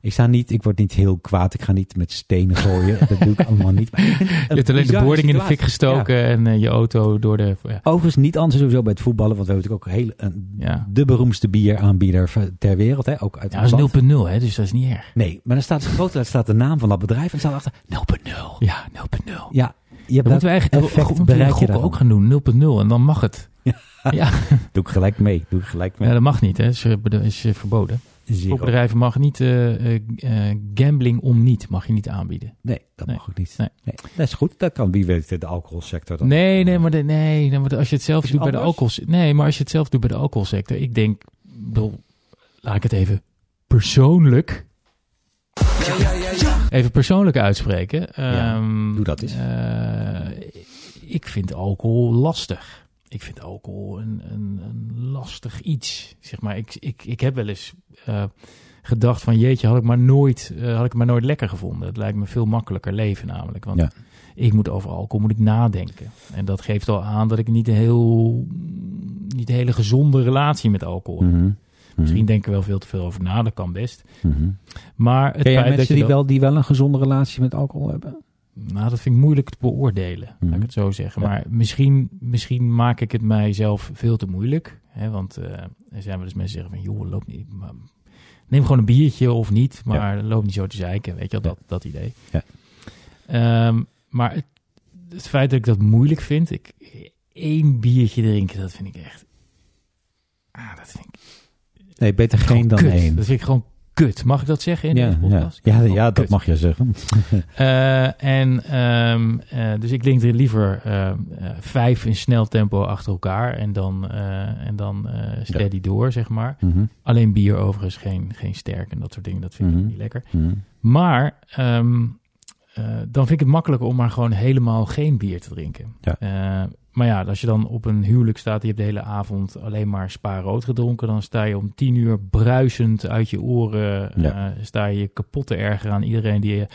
ik sta niet, ik word niet heel kwaad. Ik ga niet met stenen gooien. dat doe ik allemaal niet. Maar Je hebt alleen de boarding in de fik gestoken en eh, je auto door de... Ja. Ja. Overigens niet anders sowieso bij het voetballen, want we hebben natuurlijk ook heel, een, Ja. de beroemdste bieraanbieder ter wereld. Hè? Ook uit Ja, dat is 0.0, hè, dus dat is niet erg. Nee, maar dan staat groot, daar staat de naam van dat bedrijf en staat achter 0.0. Ja, 0.0. Ja, je hebt Dan moeten we eigenlijk effect bereik je ook gaan doen, 0.0, en dan mag het. Ja, Doe ik gelijk mee. Doe ik gelijk mee. ja dat mag niet, hè. is, eh, is eh, verboden. Zero. Gokbedrijven mag niet, eh, eh, eh, gambling om niet, mag je niet aanbieden. Nee, dat Nee. mag ook niet. Nee. Nee. Dat is goed. Dat kan wie weet de alcoholsector. Dan. Nee, nee, maar, de, nee, nee, maar als je het zelf Is doet het bij de alcohol... Nee, maar als je het zelf doet bij de alcoholsector, ik denk, bedoel, laat ik het even persoonlijk... Even persoonlijk uitspreken. Ja, Ehm, doe dat eens. eh, ik vind alcohol lastig. Ik vind alcohol een, een, een lastig iets. Zeg maar, ik, ik, ik heb wel eens eh, gedacht van jeetje, had ik maar nooit, eh, had ik maar nooit lekker gevonden. Het lijkt me veel makkelijker leven namelijk. Want Ja. ik moet over alcohol moet ik nadenken. En dat geeft al aan dat ik niet een heel niet een hele gezonde relatie met alcohol heb. Mhm. Mhm. Misschien denk ik er wel veel te veel over na, dat kan best. Mhm. Maar het Ken jij feit dat mensen je die wel, die wel een gezonde relatie met alcohol hebben? Nou, dat vind ik moeilijk te beoordelen, laat Mhm. ik het zo zeggen. Ja. Maar misschien, misschien maak ik het mijzelf veel te moeilijk. Hè? Want eh, er zijn wel eens mensen die zeggen van... joh, loop niet... Maar, neem gewoon een biertje of niet, maar loop niet zo te zeiken. Weet je wel, dat, dat idee. Ja. Ehm, maar het, het feit dat ik dat moeilijk vind... Ik, één biertje drinken, dat vind ik echt... Ah, dat vind ik Nee, beter geen dan kut. één. Dat vind ik gewoon kut. Mag ik dat zeggen in ja, deze podcast? ja, Oh, ja, dat mag je zeggen. Eh, en ehm, eh, dus ik denk er liever eh, eh, vijf in snel tempo achter elkaar en dan, en dan steady door, zeg maar. Mhm, Alleen bier overigens, geen, geen sterk en dat soort dingen, dat vind Mhm. ik niet lekker. mhm. Maar ehm, eh, dan vind ik het makkelijker om maar gewoon helemaal geen bier te drinken. Maar ja, als je dan op een huwelijk staat, je hebt de hele avond alleen maar spa rood gedronken, dan sta je om tien uur bruisend uit je oren, Ja. eh, sta je kapot te erger aan iedereen die je...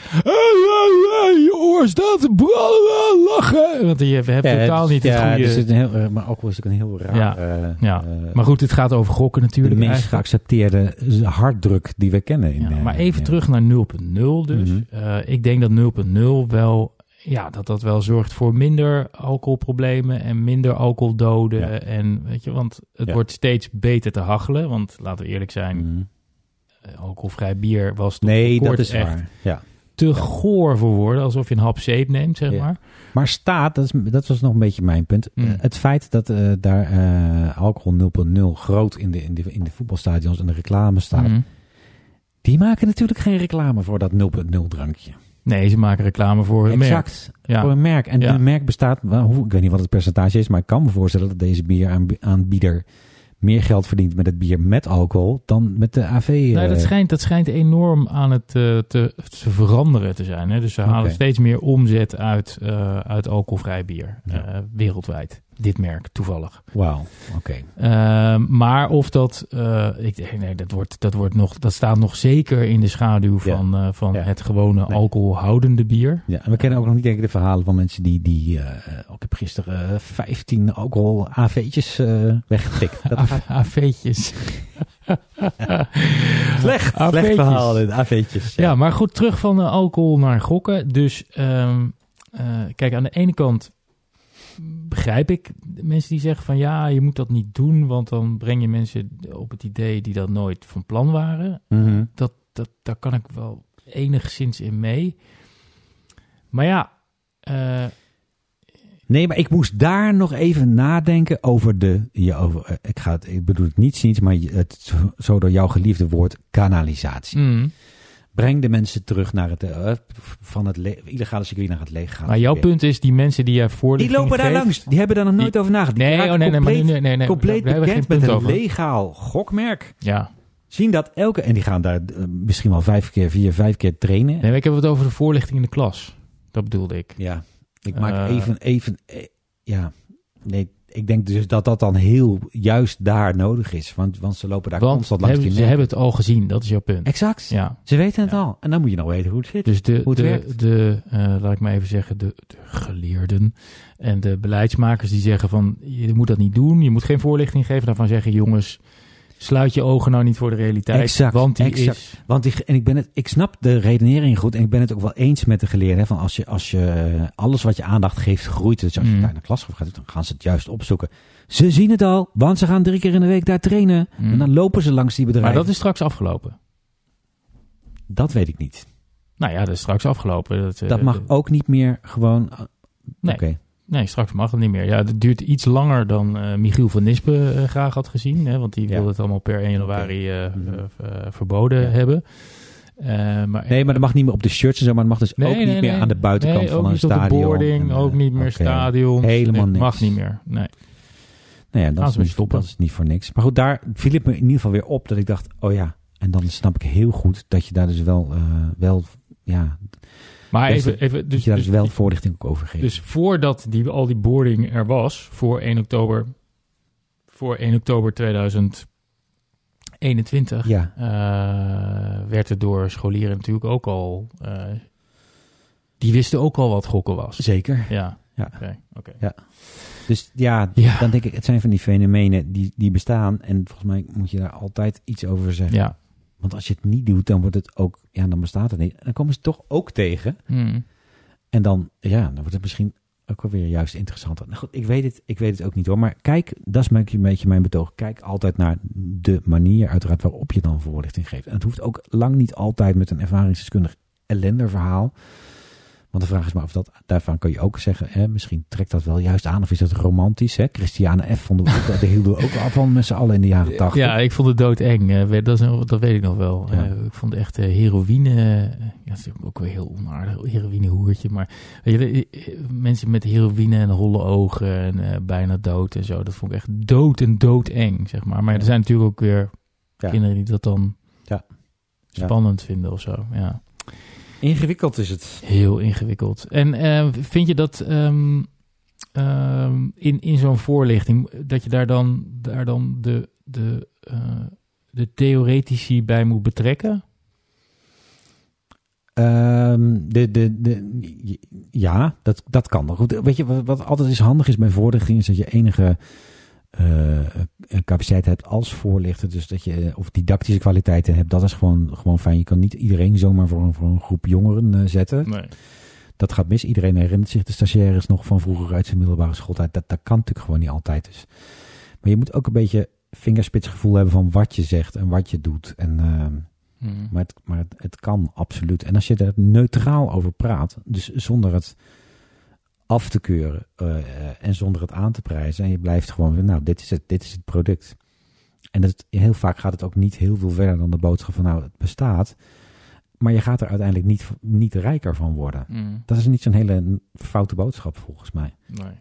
Je oor staat te branden, lachen! Want je hebt Ja, totaal het- niet het ja, goede... er zit een heel, eh, maar alcohol is ook een heel raar... Ja, eh, ja. Maar goed, het gaat over gokken de natuurlijk. meest eigenlijk. geaccepteerde harddruk die we kennen. In, Ja, maar even terug naar 0.0 dus. Eh, ik denk dat 0.0 wel, ja, dat dat wel zorgt voor minder alcoholproblemen en minder alcoholdoden. Ja. En weet je, want het Ja. wordt steeds beter te hachelen. Want laten we eerlijk zijn, Mhm. eh, alcoholvrij bier was Nee, dat is echt waar. Ja. te goor voor woorden. Alsof je een hap zeep neemt, zeg maar. Maar staat, dat, is, dat was nog een beetje mijn punt. Mm. Eh, het feit dat eh, daar alcohol 0.0 groot in de, in, de, in de voetbalstadions en de reclame staat. Mhm. Die maken natuurlijk geen reclame voor dat 0.0 drankje. Nee, ze maken reclame voor hun merk. Exact. Ja. Voor een merk. En Ja. een merk bestaat, ik weet niet wat het percentage is, maar ik kan me voorstellen dat deze bieraanbieder meer geld verdient met het bier met alcohol dan met de AV. Nee, eh, dat, schijnt, dat schijnt enorm aan het eh, te, te veranderen te zijn. Hè? Dus ze halen steeds meer omzet uit, eh, uit alcoholvrij bier. Ja. eh, wereldwijd. Dit merk, toevallig. Wauw, oké. Ehm, maar of dat, eh, ik nee, dat, wordt, dat, wordt nog, dat staat nog zeker in de schaduw Ja. van, eh, van Ja. het gewone Nee. alcoholhoudende bier. Ja, en we kennen ook nog niet denk ik de verhalen van mensen die, die eh, ook ik heb gisteren eh, 15 alcohol AV'tjes weggetikt. AV'tjes. slecht. AV'tjes. Slecht verhaal, dit, AV'tjes. Ja, maar goed, terug van de alcohol naar gokken. Dus ehm, eh, kijk, aan de ene kant begrijp ik mensen die zeggen van ja, je moet dat niet doen, want dan breng je mensen op het idee die dat nooit van plan waren. Mhm. Dat, dat, daar kan ik wel enigszins in mee. Maar ja, eh, Nee, maar ik moest daar nog even nadenken over de. Ja, over, eh, ik, ga het, ik bedoel het niet ziens, maar het zo- zo door jouw geliefde woord kanalisatie. mm. Breng de mensen terug naar het, eh, van het le- illegale circuit naar het leeggaan. maar jouw punt is, die mensen die jij Die voorlichting lopen daar geeft- langs. Die hebben daar nog nooit over nagedacht. Die Nee, oh, nee, nee, compleet, nu- nee, nee, compleet bekend geen met een over. legaal gokmerk. Ja, Zien dat elke... En die gaan daar eh, misschien wel vijf keer, vier, vijf keer trainen. nee, ik heb het over de voorlichting in de klas. Dat bedoelde ik. Ja, ik maak Eh. even, even, eh, ja, nee, ik denk dus dat dat dan heel juist daar nodig is, want, want ze lopen daar Want constant langs hebben, die ze hebben het al gezien, dat is jouw punt. Exact, Ja. ze weten het Ja. al. En dan moet je nog weten hoe het zit. Dus de, Hoe het de, werkt. de eh, laat ik maar even zeggen, de, de geleerden en de beleidsmakers die zeggen van je moet dat niet doen, je moet geen voorlichting geven, daarvan zeggen jongens, sluit je ogen nou niet voor de realiteit, Exact, want die exact. is... Want die, en ik, ben het, ik snap de redenering goed en ik ben het ook wel eens met de geleerden. Van als je, als je eh, alles wat je aandacht geeft groeit, dus als je Mm. daar naar de klas gaat, dan gaan ze het juist opzoeken. Ze zien het al, want ze gaan drie keer in de week daar trainen. Mm. En dan lopen ze langs die Maar bedrijven. dat is straks afgelopen. dat weet ik niet. Nou ja, dat is straks afgelopen. Dat, eh, Dat mag ook niet meer gewoon... uh, Nee. Oké. Nee, straks mag het niet meer. Ja, het duurt iets langer dan eh, Michiel van Nispen eh, graag had gezien. Hè, want die Ja. wilde het allemaal per 1 januari eh, Mhm. verboden Ja. hebben. Maar Nee, maar dat mag niet meer op de shirts en zo, maar dat mag dus Nee, ook nee, niet meer aan de buitenkant van ook een niet op de stadion. boarding, En, ook niet meer oké. stadions. Helemaal Nee, Mag niks. niet meer. Nee. Nou ja, dat is, niet, dat is niet voor niks. Maar goed, daar viel het me in ieder geval weer op dat ik dacht, oh ja, en dan snap ik heel goed dat je daar dus wel, wel ja, Maar Dus even, even dus, je daar dus, dus wel voorlichting ook over geeft. dus voordat die, al die boarding er was, voor 1 oktober, voor 1 oktober 2021, ja, eh, werd het door scholieren natuurlijk ook al. eh, die wisten ook al wat gokken was. zeker. Ja. Ja. Oké. oké. Dus ja, Ja. dan denk ik, het zijn van die fenomenen die, die bestaan. En volgens mij moet je daar altijd iets over zeggen. Ja. Want als je het niet doet, dan wordt het ook, ja, dan bestaat het niet. Dan komen ze toch ook tegen. Hmm. En dan, ja, dan wordt het misschien ook wel weer juist interessanter. Nou goed, ik weet het, ik weet het ook niet hoor. Maar kijk, dat is een beetje- mijn betoog. Kijk altijd naar de manier uiteraard waarop je dan voorlichting geeft. En het hoeft ook lang niet altijd met een ervaringsdeskundig ellenderverhaal. Want de vraag is maar of dat, daarvan kun je ook zeggen, hè, misschien trekt dat wel juist aan, of is dat romantisch? Hè? Christiane F. vonden we ook, daar hielden we ook al van met z'n allen in de jaren tachtig. Ja, ik vond het doodeng. eh, Dat, is, dat weet ik nog wel. Ja. Eh, ik vond echt eh, heroïne... eh, ja, dat is ook weer heel onaardig. Heroïnehoertje. Maar weet je, mensen met heroïne en holle ogen en eh, bijna dood en zo. Dat vond ik echt dood en doodeng, zeg maar. Maar er zijn natuurlijk ook weer Ja. kinderen die dat dan Ja. Ja. spannend vinden of zo. Ja. Ingewikkeld is het. Heel ingewikkeld. En eh, vind je dat ehm, ehm, in, in zo'n voorlichting, dat je daar dan, daar dan de, de, eh, de theoretici bij moet betrekken? Ehm, de, de, de, ja, dat, dat kan Weet je, wat, wat altijd is handig is bij voorlichting, is dat je enige capaciteit hebt als voorlichter. Dus dat je, of didactische kwaliteiten hebt, dat is gewoon, gewoon fijn. Je kan niet iedereen zomaar voor een, voor een groep jongeren eh, zetten. Nee. Dat gaat mis. Iedereen herinnert zich de stagiaires nog van vroeger uit zijn middelbare schooltijd. Dat, dat kan natuurlijk gewoon niet altijd. Dus. Maar je moet ook een beetje vingerspitsgevoel hebben van wat je zegt en wat je doet. En... Hmm. maar, het, maar het, het kan absoluut. En als je er neutraal over praat, dus zonder het af te keuren eh, en zonder het aan te prijzen, en je blijft gewoon, nou, dit is het, dit is het product. En het, heel vaak gaat het ook niet heel veel verder dan de boodschap van, nou, het bestaat. Maar je gaat er uiteindelijk niet, niet rijker van worden. Hmm. Dat is niet zo'n hele foute boodschap volgens mij. Nee.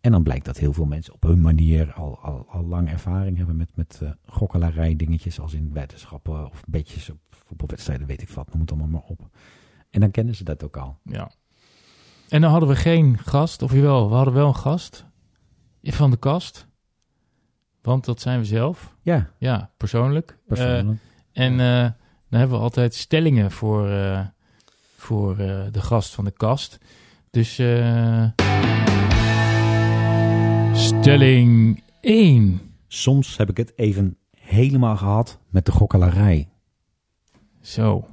En dan blijkt dat heel veel mensen op hun manier al, al, al lang ervaring hebben met, met eh gokkelarij dingetjes als in wetenschappen of betjes op voetbalwedstrijden, weet ik wat, noem het allemaal maar op. En dan kennen ze dat ook al. Ja. En dan hadden we geen gast, of jawel, we hadden wel een gast van de kast. Want dat zijn we zelf. Ja, Ja, persoonlijk. Eh, persoonlijk. En eh, dan hebben we altijd stellingen voor, eh, voor eh, de gast van de kast. Dus eh, stelling 1. Soms heb ik het even helemaal gehad met de gokkelarij. Zo,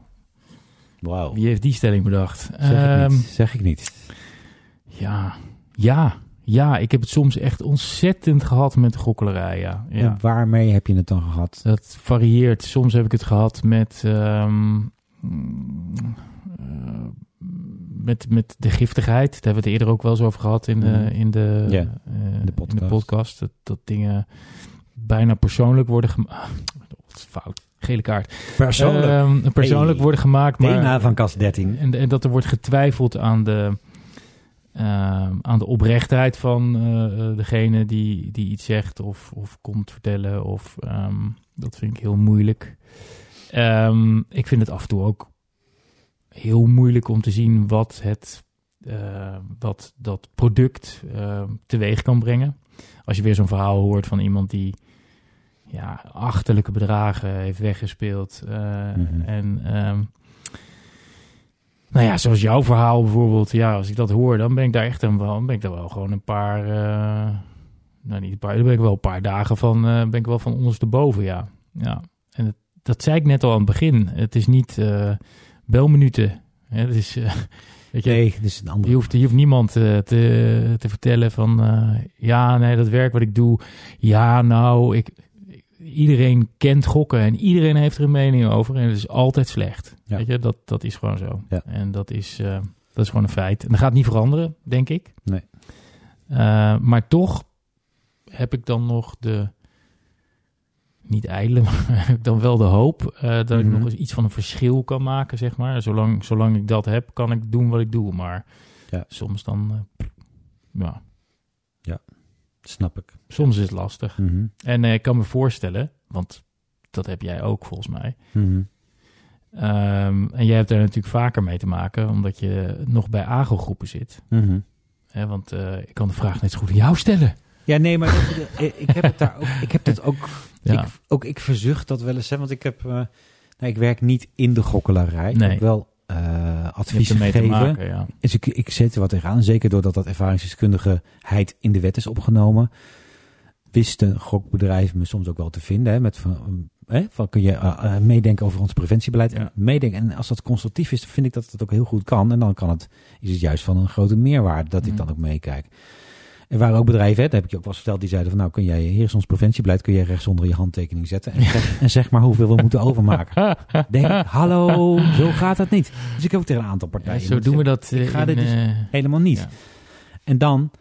Wauw. wie heeft die stelling bedacht? Zeg ik Ehm, niet. Zeg ik niet. ja, ja, ja, ik heb het soms echt ontzettend gehad met de gokkelarij. Ja. ja. En waarmee heb je het dan gehad? Dat varieert. Soms heb ik het gehad met, ehm, eh, met, met de giftigheid. Daar hebben we het eerder ook wel eens over gehad in de, Mhm. in de, eh, de podcast. in de podcast. Dat, dat dingen bijna persoonlijk worden gemaakt. fout. Gele kaart. Persoonlijk Hey. worden gemaakt. Maar, van kast 13. en, en dat er wordt getwijfeld aan de, ehm, aan de oprechtheid van eh, eh, degene die, die iets zegt of, of komt vertellen. Of, ehm, dat vind ik heel moeilijk. Ik vind het af en toe ook heel moeilijk om te zien wat, het, eh, wat dat product teweeg kan brengen. Als je weer zo'n verhaal hoort van iemand die ja, achterlijke bedragen heeft weggespeeld. eh, Mhm. En ehm, nou ja, zoals jouw verhaal bijvoorbeeld. Ja, als ik dat hoor, dan ben ik daar echt een, wel, ben ik daar wel gewoon een paar. eh, nou, niet een paar, daar ben ik wel een paar dagen van. eh, ben ik wel van ondersteboven, ja. Ja. En het, dat zei ik net al aan het begin. Het is niet belminuten. Hè, het is, weet je, Nee, is een andere. je hoeft, je hoeft niemand te, te vertellen van... ja, nee, dat werk wat ik doe... Ja, nou, ik, iedereen kent gokken en iedereen heeft er een mening over. En het is altijd slecht. Ja. Weet je, dat, dat is gewoon zo. Ja. En dat is, eh, dat is gewoon een feit. En dat gaat niet veranderen, denk ik. Nee. Eh, maar toch heb ik dan nog de... Niet ijdele, maar heb ik dan wel de hoop eh, dat ik Mhm. nog eens iets van een verschil kan maken, zeg maar. Zolang, zolang ik dat heb, kan ik doen wat ik doe. Maar Ja. soms dan, ja, Snap ik. soms is het lastig. Mhm. En eh, ik kan me voorstellen, want dat heb jij ook volgens mij. Mhm. Ehm, en jij hebt daar natuurlijk vaker mee te maken, omdat je nog bij AGO-groepen zit. Mhm. Hè, want eh, ik kan de vraag net zo goed aan jou stellen. Ja, nee, maar ik, ik heb het daar ook. Ik heb dit ook. Ja. Ik, ook ik verzucht dat wel eens, hè, want ik heb. eh, nou, ik werk niet in de gokkelarij. Ik Nee. wel eh Je hebt advies gegeven. maken, ja. Dus ik, ik zet er wat tegenaan. Zeker doordat dat ervaringsdeskundigeheid in de wet is opgenomen. Wisten gokbedrijven me soms ook wel te vinden. Hè, met van, hè, van kun je eh, eh, meedenken over ons preventiebeleid. Ja. En meedenken. En als dat constructief is, dan vind ik dat het ook heel goed kan. En dan kan het, is het juist van een grote meerwaarde dat ik Mhm. dan ook meekijk. Er waren ook bedrijven, hè, dat heb ik je ook wel eens verteld, die zeiden van nou kun jij hier is ons preventiebeleid, kun je rechts onder je handtekening zetten en zeg, en zeg maar hoeveel we moeten overmaken. Denk hallo, zo gaat dat niet. Dus ik heb ook tegen een aantal Ja, partijen. zo doen we dat ik eh, ga in, dit dus eh, helemaal niet. ja. En dan,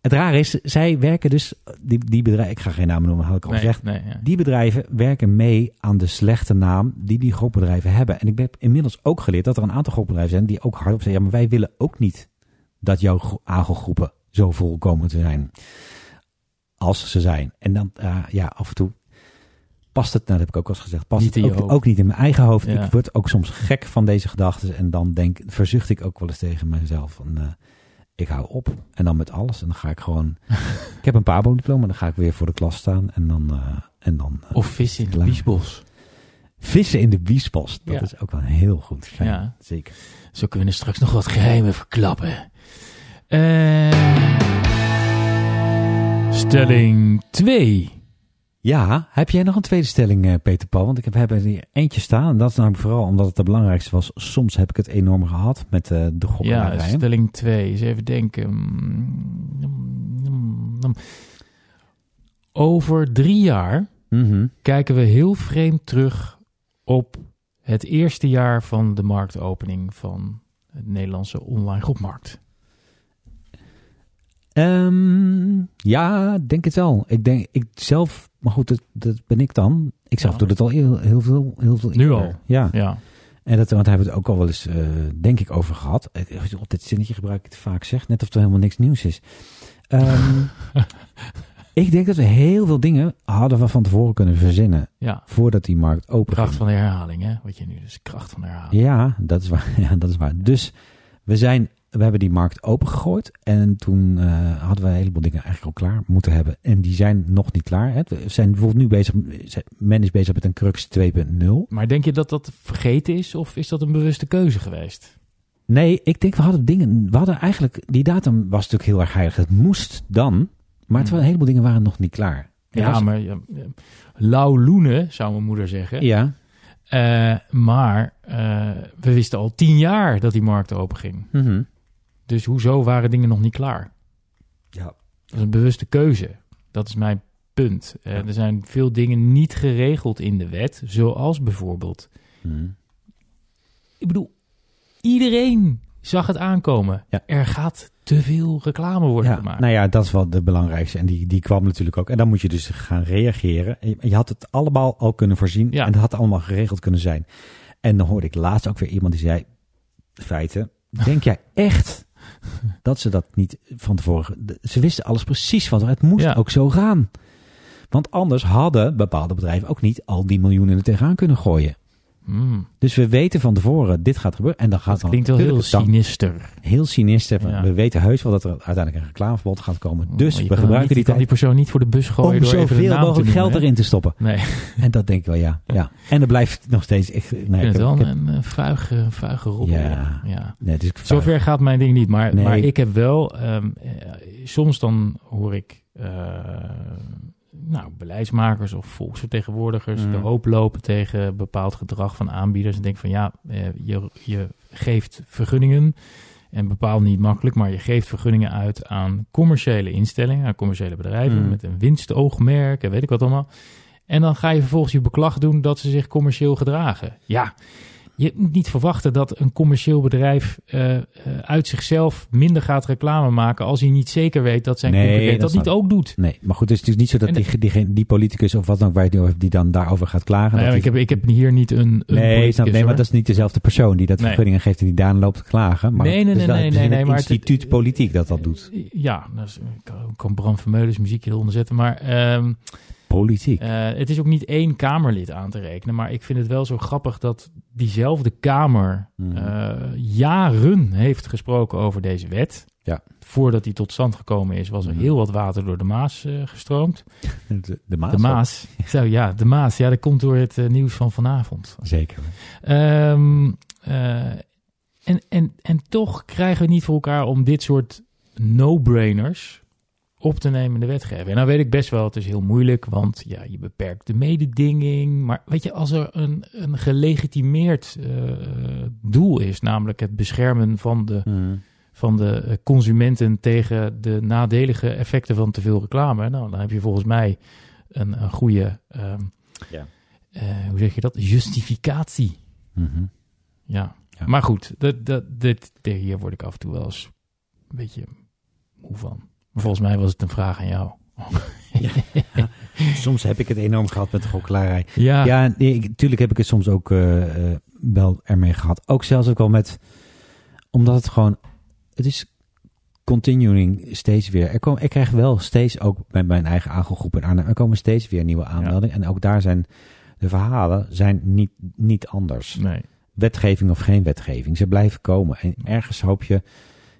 het raar is, zij werken dus, die, die bedrijven, ik ga geen namen noemen, had ik al nee, gezegd. nee, ja. Die bedrijven werken mee aan de slechte naam die die gokbedrijven hebben. En ik heb inmiddels ook geleerd dat er een aantal gokbedrijven zijn die ook hardop zeggen, ja, maar wij willen ook niet dat jouw gro- aangelgroepen zo vol komen te zijn als ze zijn. En dan, eh, ja, af en toe past het, nou, dat heb ik ook al eens gezegd, past Niet het ook, ook niet in mijn eigen hoofd. Ja. Ik word ook soms gek van deze gedachten en dan denk, verzucht ik ook wel eens tegen mezelf van, eh, ik hou op. En dan met alles. En dan ga ik gewoon, ik heb een Pabo-diploma, dan ga ik weer voor de klas staan en dan, eh, en dan Of vis in Klaar. biesbos. Vissen in de biespost. Dat Ja. is ook wel heel goed. Fijn. Ja. Zeker. Zo kunnen we straks nog wat geheimen verklappen. Eh, stelling 2. Ja, heb jij nog een tweede stelling, eh, Peter Paul? Want ik heb, heb er hier eentje staan. En dat is namelijk vooral omdat het de belangrijkste was. Soms heb ik het enorm gehad met eh, de Ja, gokkenarij. stelling 2. Eens even denken. Over drie jaar Mhm. kijken we heel vreemd terug op het eerste jaar van de marktopening van het Nederlandse online groepmarkt. Ehm, ja, denk het wel. Ik denk, ik zelf, maar goed, dat, dat ben ik dan. Ik zelf Ja. doe het al heel, heel veel, heel veel Nu al? Ja. Ja, En dat, want daar hebben we het ook al wel eens, eh, denk ik, over gehad. Eh, Op dit zinnetje gebruik ik het vaak zeg, net of er helemaal niks nieuws is. Ehm, ik denk dat we heel veel dingen hadden we van tevoren kunnen verzinnen. ja. Voordat die markt open Kracht ging. van de herhaling, hè? Wat je nu dus kracht van de herhaling. Ja, dat is waar. Ja, dat is waar. Dus we, zijn, we hebben die markt opengegooid. En toen eh, hadden we een heleboel dingen eigenlijk al klaar moeten hebben. En die zijn nog niet klaar. Hè. We zijn bijvoorbeeld nu bezig, men is bezig met een Crux 2.0. Maar denk je dat dat vergeten is of is dat een bewuste keuze geweest? Nee, ik denk we hadden dingen. We hadden eigenlijk. Die datum was natuurlijk heel erg heilig. Het moest dan. Maar het, Hmm. een heleboel dingen waren nog niet klaar. Er Ja, was- maar ja, lauw loenen, zou mijn moeder zeggen. Ja, Eh, maar eh, we wisten al tien jaar dat die markt open ging. mhm. Dus hoezo waren dingen nog niet klaar? ja. Dat is een bewuste keuze. Dat is mijn punt. Eh, Ja. Er zijn veel dingen niet geregeld in de wet. Zoals bijvoorbeeld... Mhm. Ik bedoel, iedereen zag het aankomen. Ja. Er gaat te veel reclame worden Ja, gemaakt. nou ja, dat is wel de belangrijkste. En die, die kwam natuurlijk ook. En dan moet je dus gaan reageren. En Je, je had het allemaal al kunnen voorzien. Ja. En dat had allemaal geregeld kunnen zijn. En dan hoorde ik laatst ook weer iemand die zei... Feiten, denk jij echt dat ze dat niet van tevoren... Ze wisten alles precies van. Het moest Ja. ook zo gaan. Want anders hadden bepaalde bedrijven ook niet al die miljoenen er tegenaan kunnen gooien. Hmm, Dus we weten van tevoren, dit gaat gebeuren. En dan gaat dat dan klinkt wel heel het sinister. heel sinister. Ja. We weten heus wel dat er uiteindelijk een reclameverbod gaat komen. Dus Maar je we gebruiken niet, die kan die tijd persoon niet voor de bus gooien om door even de zoveel mogelijk geld erin te stoppen. Nee, En dat denk ik wel, ja. ja. En dan blijft nog steeds... Ik, nee, vind ik het wel ik een, een vuige, vuige roddel. Ja. Ja. Nee, het is Zover gaat mijn ding niet. Maar, Nee. maar ik heb wel... ehm, eh, soms dan hoor ik... eh, nou, beleidsmakers of volksvertegenwoordigers Mm. de hoop lopen tegen bepaald gedrag van aanbieders. En denk van ja, eh, je, je geeft vergunningen. En bepaald niet makkelijk, maar je geeft vergunningen uit aan commerciële instellingen, aan commerciële bedrijven Mm. met een winstoogmerk en weet ik wat allemaal. En dan ga je vervolgens je beklag doen dat ze zich commercieel gedragen. Ja, je moet niet verwachten dat een commercieel bedrijf eh, eh, uit zichzelf minder gaat reclame maken als hij niet zeker weet dat zijn Nee, concurrent dat dat niet ook doet. Nee, maar goed, het is dus niet zo dat En die, die, die politicus of wat dan ook waar je het die dan daarover gaat klagen. Nou ja, dat ik, heb, ik heb hier niet een, een nee, snap, nee, maar dat is niet dezelfde persoon die dat Nee. vergunningen geeft en die daarna loopt te klagen. Maar Nee, nee, is nee, nee, is nee, een nee, maar het- instituut politiek dat dat doet. Ja, is, ik kan- Bram Vermeulens muziekje eronder zetten. Maar ehm, Politiek. eh, het is ook niet één Kamerlid aan te rekenen. Maar ik vind het wel zo grappig dat diezelfde Kamer Mhm. eh, jaren heeft gesproken over deze wet. Ja. Voordat die tot stand gekomen is, was er Mhm. heel wat water door de Maas eh, gestroomd. de, de Maas. de Maas. Zo, ja, de Maas. Ja, dat komt door het nieuws van vanavond. Zeker. Ehm, eh, en, en, en toch krijgen we niet voor elkaar om dit soort no-brainers op te nemen in de wetgeving. En nou weet ik best wel, het is heel moeilijk, want ja, je beperkt de mededinging. Maar weet je, als er een, een gelegitimeerd eh, doel is, namelijk het beschermen van de Mhm. van de eh, consumenten tegen de nadelige effecten van te veel reclame. Nou, dan heb je volgens mij een, een goede, ehm, Ja. eh, hoe zeg je dat, justificatie. Mhm. Ja. Ja. Maar goed, dat, dat, dit- hier word ik af en toe wel eens een beetje moe van. Maar volgens mij was het een vraag aan jou. Soms heb ik het enorm gehad met de gokkelarij. Ja, Ja, nee, tuurlijk heb ik het soms ook eh, eh, wel ermee gehad. Ook zelfs ook wel met, omdat het gewoon, het is continuing steeds weer. Er komen, ik krijg wel steeds ook met mijn eigen aangelgroep in Arnhem, er komen steeds weer nieuwe aanmeldingen. En ook daar zijn de verhalen zijn niet, niet anders. nee. Wetgeving of geen wetgeving, ze blijven komen. En ergens hoop je,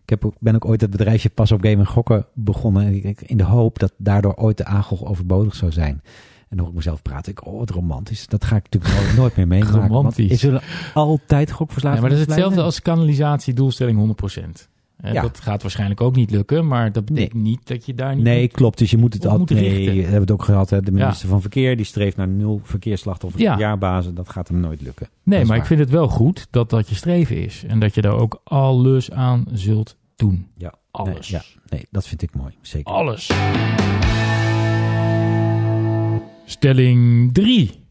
ik heb ook, ben ook ooit het bedrijfje Pas op Game en Gokken begonnen. In de hoop dat daardoor ooit de aangel overbodig zou zijn. En dan hoor ik mezelf praten. Ik, oh, wat romantisch. Dat ga ik natuurlijk nooit- nooit meer meemaken. want Romantisch. Er zullen altijd gokverslaafden Ja, maar dat is hetzelfde als kanalisatie doelstelling 100%. Ja. Dat gaat waarschijnlijk ook niet lukken, maar dat betekent niet dat je daar niet... Nee, klopt. Dus je moet het op altijd. Nee, richten. we hebben het ook gehad. Hè. De minister van Verkeer die streeft naar nul verkeersslachtoffers Ja. per jaarbasis. Dat gaat hem nooit lukken. Nee, maar ik vind het wel goed dat dat je streven is. En dat je daar ook alles aan zult doen. Ja. Alles. Nee, ja. nee, dat vind ik mooi. Zeker. Alles. Stelling 3.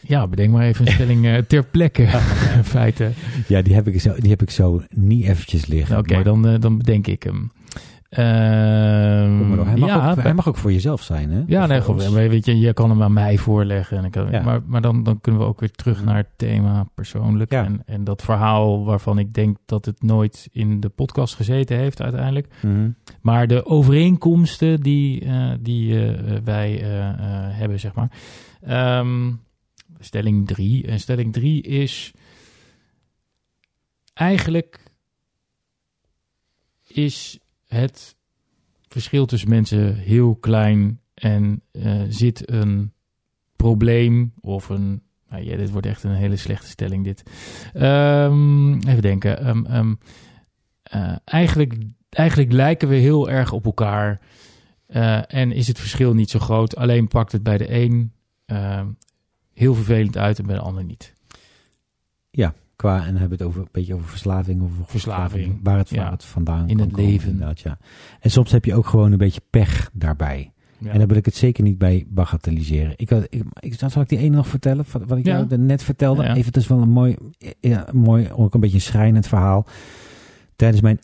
Ja, bedenk maar even een stelling eh, ter plekke. In feite. Ja, die heb ik zo, die heb ik zo niet eventjes liggen. Oké, Maar- dan, eh, dan bedenk ik hem. Door. Hij, mag ja, ook, hij mag ook voor jezelf zijn, hè? Ja, Of nee, goed. Weet je, je kan hem aan mij voorleggen. En ik kan, Ja. Maar, maar dan, dan kunnen we ook weer terug naar het thema persoonlijk. Ja. En, en dat verhaal waarvan ik denk dat het nooit in de podcast gezeten heeft uiteindelijk. Mhm. Maar de overeenkomsten die, eh, die wij hebben, zeg maar. Ehm, stelling 3. En stelling 3 is... Eigenlijk is het verschil tussen mensen heel klein en eh, zit een probleem of een... Nou ja, dit wordt echt een hele slechte stelling dit. Ehm, even denken. Ehm, ehm, eh, eigenlijk, eigenlijk lijken we heel erg op elkaar eh, en is het verschil niet zo groot. Alleen pakt het bij de een heel vervelend uit en bij de ander niet. Qua, en hebben we het over, een beetje over verslaving. Of Verslaving, Waar het, ja. het vandaan In het komen, leven. inderdaad, ja. En soms heb je ook gewoon een beetje pech daarbij. Ja. En daar wil ik het zeker niet bij bagatelliseren. Ik, had- ik, ik, zal ik die ene nog vertellen? Wat, wat ik Ja. jou net vertelde? Ja, ja. Even, het is wel een mooi, ja, mooi, ook een beetje een schrijnend verhaal. Tijdens mijn,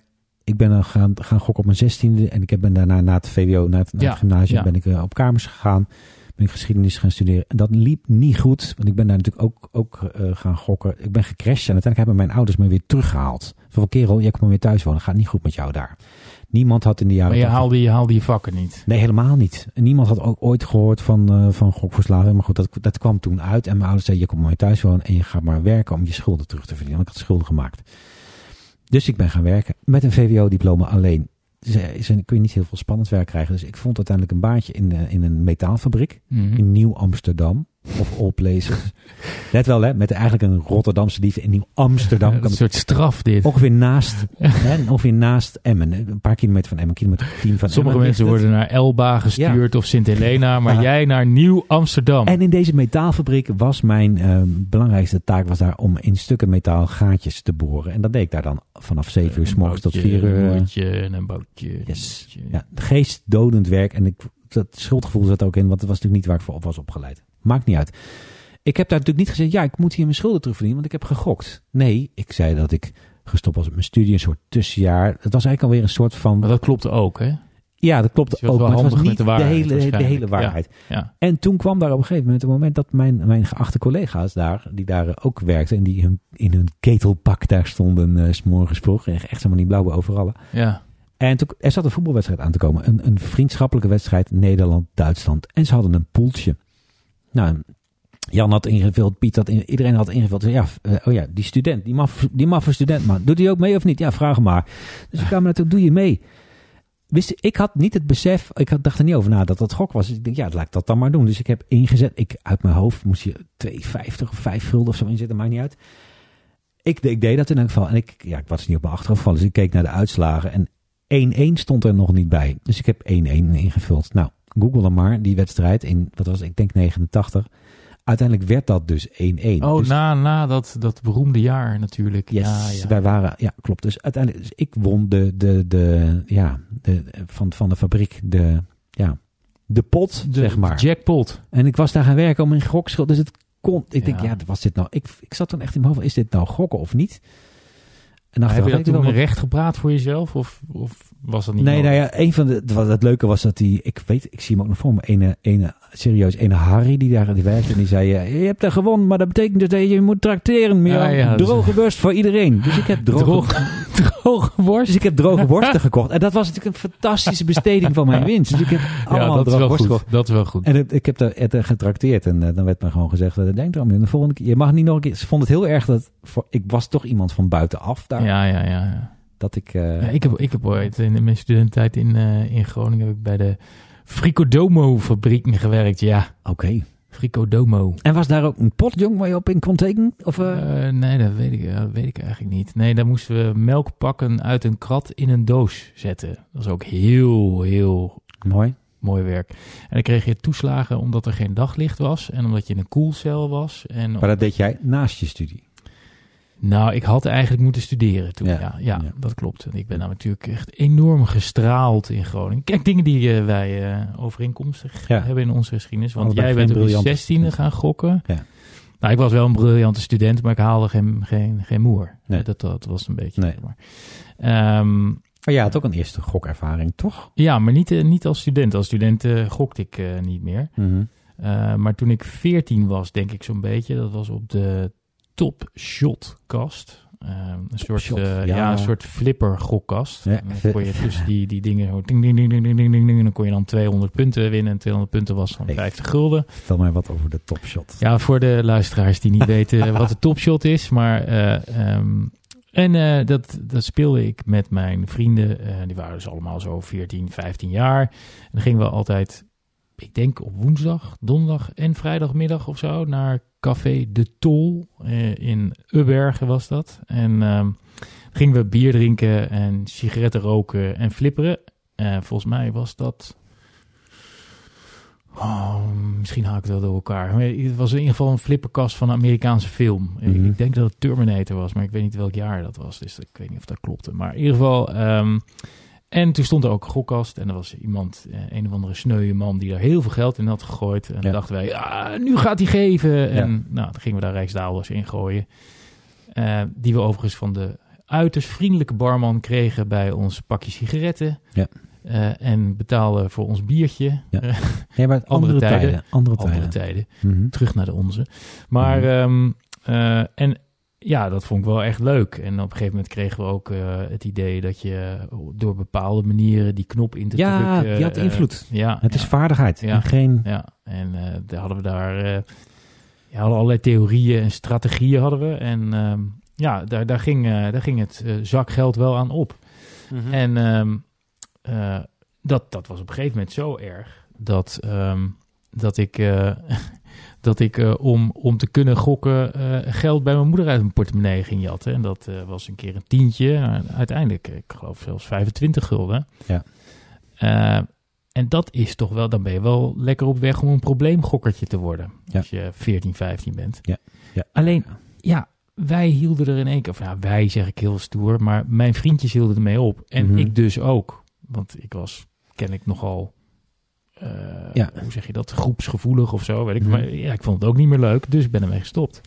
ik ben dan gaan, gaan gokken op mijn zestiende. En ik heb ben daarna na het VWO, na het, na Ja, het gymnasium, ja. ben ik eh, op kamers gegaan. Ben ik geschiedenis gaan studeren. En dat liep niet goed. Want ik ben daar natuurlijk ook, ook eh, gaan gokken. Ik ben gecrashed. En uiteindelijk hebben mijn ouders me weer teruggehaald. Van kerel, jij komt weer thuis wonen. Gaat niet goed met jou daar. Niemand had in de jaren... Maar je 80 haalde, je haalde je vakken niet. Nee, helemaal niet. En niemand had ook ooit gehoord van, eh, van gokverslaving. Maar goed, dat, dat kwam toen uit. En mijn ouders zeiden, je komt maar thuis wonen en je gaat maar werken om je schulden terug te verdienen. Want ik had schulden gemaakt. Dus ik ben gaan werken met een VWO-diploma alleen. Ze, ze, kun je niet heel veel spannend werk krijgen. Dus ik vond uiteindelijk een baantje in, de, in een metaalfabriek Mhm. in Nieuw-Amsterdam. Of all places. Let wel, hè, met eigenlijk een Rotterdamse dief in Nieuw-Amsterdam. een soort straf dit. Ongeveer naast, hè, ongeveer naast Emmen. Een paar kilometer van Emmen, kilometer 10 van Sommige Emmen mensen worden naar Elba gestuurd of Sint Helena, maar Ja. jij naar Nieuw-Amsterdam. En in deze metaalfabriek was mijn eh, belangrijkste taak was daar om in stukken metaal gaatjes te boren. En dat deed ik daar dan vanaf 7 uur s morgens tot 4 uur. Een eh, bootje en een bootje. een Yes. bootje. Ja, geestdodend werk. En ik, dat schuldgevoel zat ook in, want het was natuurlijk niet waar ik voor op was opgeleid. Maakt niet uit. Ik heb daar natuurlijk niet gezegd, ja, ik moet hier mijn schulden terugverdienen, want ik heb gegokt. Nee, ik zei dat ik gestopt was met mijn studie, een soort tussenjaar. Het was eigenlijk alweer een soort van... Maar dat klopt ook, hè? ja, dat klopt Dus ook, maar het was niet de waarheid, hele, de hele waarheid. Ja. En toen kwam daar op een gegeven moment het moment dat mijn, mijn geachte collega's daar, die daar ook werkten en die hun, in hun ketelpak daar stonden, eh, s s'morgens vroeg, echt echt zomaar die blauwe overallen. ja. En toen, er zat een voetbalwedstrijd aan te komen. Een, een vriendschappelijke wedstrijd Nederland-Duitsland. En ze hadden een poeltje. Nou, Jan had ingevuld, Piet had iedereen had ingevuld. Ja, eh, oh ja, die student, die maffe, die maffe student, man. Doet hij ook mee of niet? Ja, vraag maar. Dus ik kwam naartoe, doe je mee? Wist, ik had niet het besef, ik had, dacht er niet over na dat dat gok was. Ik denk, ja, laat ik dat dan maar doen. Dus ik heb ingezet, ik, uit mijn hoofd moest je 2,50 of 5 gulden of zo inzetten, maakt niet uit. Ik, ik deed dat in elk geval. En ik, ja, ik was niet op mijn achterhoofd gevallen, dus ik keek naar de uitslagen. En 1-1 stond er nog niet bij. Dus ik heb 1-1 ingevuld. Nou, google dan maar die wedstrijd in, wat was ik denk 89. uiteindelijk werd dat dus 1-1. Oh, dus, na, na dat, dat beroemde jaar natuurlijk. yes, ja, ja. wij waren, ja, klopt. Dus uiteindelijk, dus ik won de, de, de, ja, de, van, van de fabriek, de, ja, de pot, De zeg maar. jackpot. En ik was daar gaan werken om een gokschuld. Dus het kon. Ik denk, Ja. was dit nou? Ik, ik zat dan echt in mijn hoofd, is dit nou gokken of niet? En Heb je dat toen wel recht gepraat voor jezelf? Of, of was dat niet Nee, nodig? nou ja, een van de, wat het leuke was dat die, ik weet, ik zie hem ook nog voor me, ene, ene, serieus, ene Harry die daar die werkte en die zei, eh, je hebt daar gewonnen, maar dat betekent dus dat je moet tracteren, meer Ja, ja, dus- droge worst voor iedereen. Dus ik heb droge, Droog- droge worst. dus ik heb droge worsten gekocht. En dat was natuurlijk een fantastische besteding van mijn winst. Dus ik heb Ja, allemaal dat is droge wel worst goed. gekocht. Dat is wel goed. En ik, ik heb daar het, getrakteerd en eh, dan werd me gewoon gezegd, eh, denk erom, de volgende keer, je mag niet nog een keer, ze vond het heel erg dat, voor, ik was toch iemand van buitenaf daar, Ja, ja, ja. ja. Dat ik, eh, Ja, ik, heb, ik heb ooit in mijn studententijd in, eh, in Groningen heb ik bij de Fricodomo fabrieken gewerkt. Ja, oké. Fricodomo. En was daar ook een potjong waar je op in kon tekenen? Of, eh? Nee, dat weet, ik, dat weet ik eigenlijk niet. Nee, daar moesten we melk pakken uit een krat in een doos zetten. Dat is ook heel, heel Mooi. mooi werk. En dan kreeg je toeslagen omdat er geen daglicht was en omdat je in een koelcel was. En Maar dat deed jij naast je studie. Nou, ik had eigenlijk moeten studeren toen. Ja, Ja, ja, ja. dat klopt. En ik ben nou natuurlijk echt enorm gestraald in Groningen. Kijk, dingen die eh, wij eh, overeenkomstig Ja. hebben in onze geschiedenis. Want Allebei jij bent op je zestiende gaan gokken. Ja. Nou, ik was wel een briljante student, maar ik haalde geen, geen, geen moer. Nee. Dat, dat was een beetje. Nee. Maar, Ehm, Maar jij had ook een eerste gokervaring, toch? ja, maar niet, eh, niet als student. Als student gokte ik niet meer. Eh, maar toen ik 14 was, denk ik zo'n beetje, dat was op de Top Shot kast. Eh, een, soort, shot, eh, ja. een soort flipper gokkast. Je tussen die, die dingen zo ding, ding, ding, ding, ding, ding, En dan kon je dan 200 punten winnen. En 200 punten was van 50 gulden. Vertel mij wat over de topshot. Ja, voor de luisteraars die niet weten eh, wat de topshot is. Maar ehm, en dat, dat speelde ik met mijn vrienden. die waren dus allemaal zo 14, 15 jaar. En dan gingen we altijd, ik denk op woensdag, donderdag en vrijdagmiddag of zo... naar Café De Tol eh, in Ubbergen was dat. En ehm, gingen we bier drinken en sigaretten roken en flipperen. Eh, volgens mij was dat... Oh, misschien haak ik het wel door elkaar. Maar het was in ieder geval een flipperkast van een Amerikaanse film. Ik- Mhm. Ik denk dat het Terminator was, maar ik weet niet welk jaar dat was. Dus ik weet niet of dat klopte. Maar in ieder geval... ehm, en toen stond er ook een gokkast. En er was iemand, eh, een of andere sneuwe man, die daar heel veel geld in had gegooid. En Ja. dan dachten wij, ja, nu gaat hij geven. En Ja. nou, dan gingen we daar rijksdaalders in gooien. Eh, die we overigens van de uiterst vriendelijke barman kregen bij ons pakje sigaretten. Ja. Eh, en betaalden voor ons biertje. Ja. Nee, maar andere, tijden. tijden. Andere andere tijden. Mhm. Terug naar de onze. Maar, eh, en ja, dat vond ik wel echt leuk. En op een gegeven moment kregen we ook eh, het idee dat je door bepaalde manieren die knop in te Ja, drukken... die had eh, invloed. ja, Het ja. is vaardigheid Ja. en geen... Ja, en eh, daar hadden we daar... eh ja, hadden allerlei theorieën en strategieën hadden we. En ehm, ja, daar, daar, ging, eh, daar ging het eh, zakgeld wel aan op. Mhm. En ehm, eh, dat, dat was op een gegeven moment zo erg dat, ehm, dat ik, eh, dat ik eh, om, om te kunnen gokken eh, geld bij mijn moeder uit mijn portemonnee ging jatten. En dat eh, was een keer een tientje. En uiteindelijk, ik geloof zelfs 25 gulden. Ja. En dat is toch wel, dan ben je wel lekker op weg om een probleemgokkertje te worden. Ja. Als je 14, 15 bent. Ja. Ja. Alleen, ja, wij hielden er in één keer, of ja, wij zeg ik heel stoer, maar mijn vriendjes hielden ermee op. En Mhm. ik dus ook. Want ik was, ken ik nogal, eh, Ja. hoe zeg je dat, groepsgevoelig of zo. Weet ik. Mhm. Maar ja, ik vond het ook niet meer leuk, dus ik ben ermee gestopt.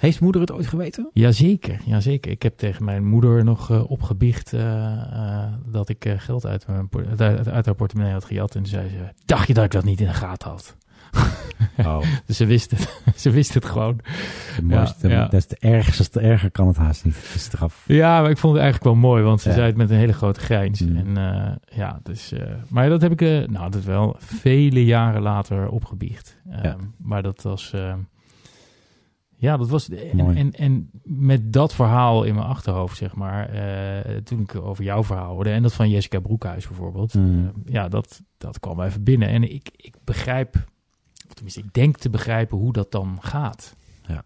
Heeft moeder het ooit geweten? Jazeker, jazeker. Ik heb tegen mijn moeder nog eh, opgebiecht eh, dat ik geld uit, mijn, uit, uit haar portemonnee had gejat. En toen zei ze, dacht je dat ik dat niet in de gaten had? Oh, Dus ze wist het, ze wist het gewoon. de mooiste, ja. dat is de ergste, het erger kan het haast niet. Het is straf. Ja, maar ik vond het eigenlijk wel mooi, want ze Ja. zei het met een hele grote grijns. Mm. En eh, ja, dus, eh, maar dat heb ik, eh, nou, dat wel vele jaren later opgebiecht. Ehm, Ja. Maar dat was, eh, ja, dat was, en, en, en met dat verhaal in mijn achterhoofd, zeg maar, toen ik over jouw verhaal hoorde, en dat van Jessica Broekhuis bijvoorbeeld, Mm. eh, ja, dat, dat kwam even binnen. En ik, ik begrijp, of tenminste, ik denk te begrijpen hoe dat dan gaat. Ja.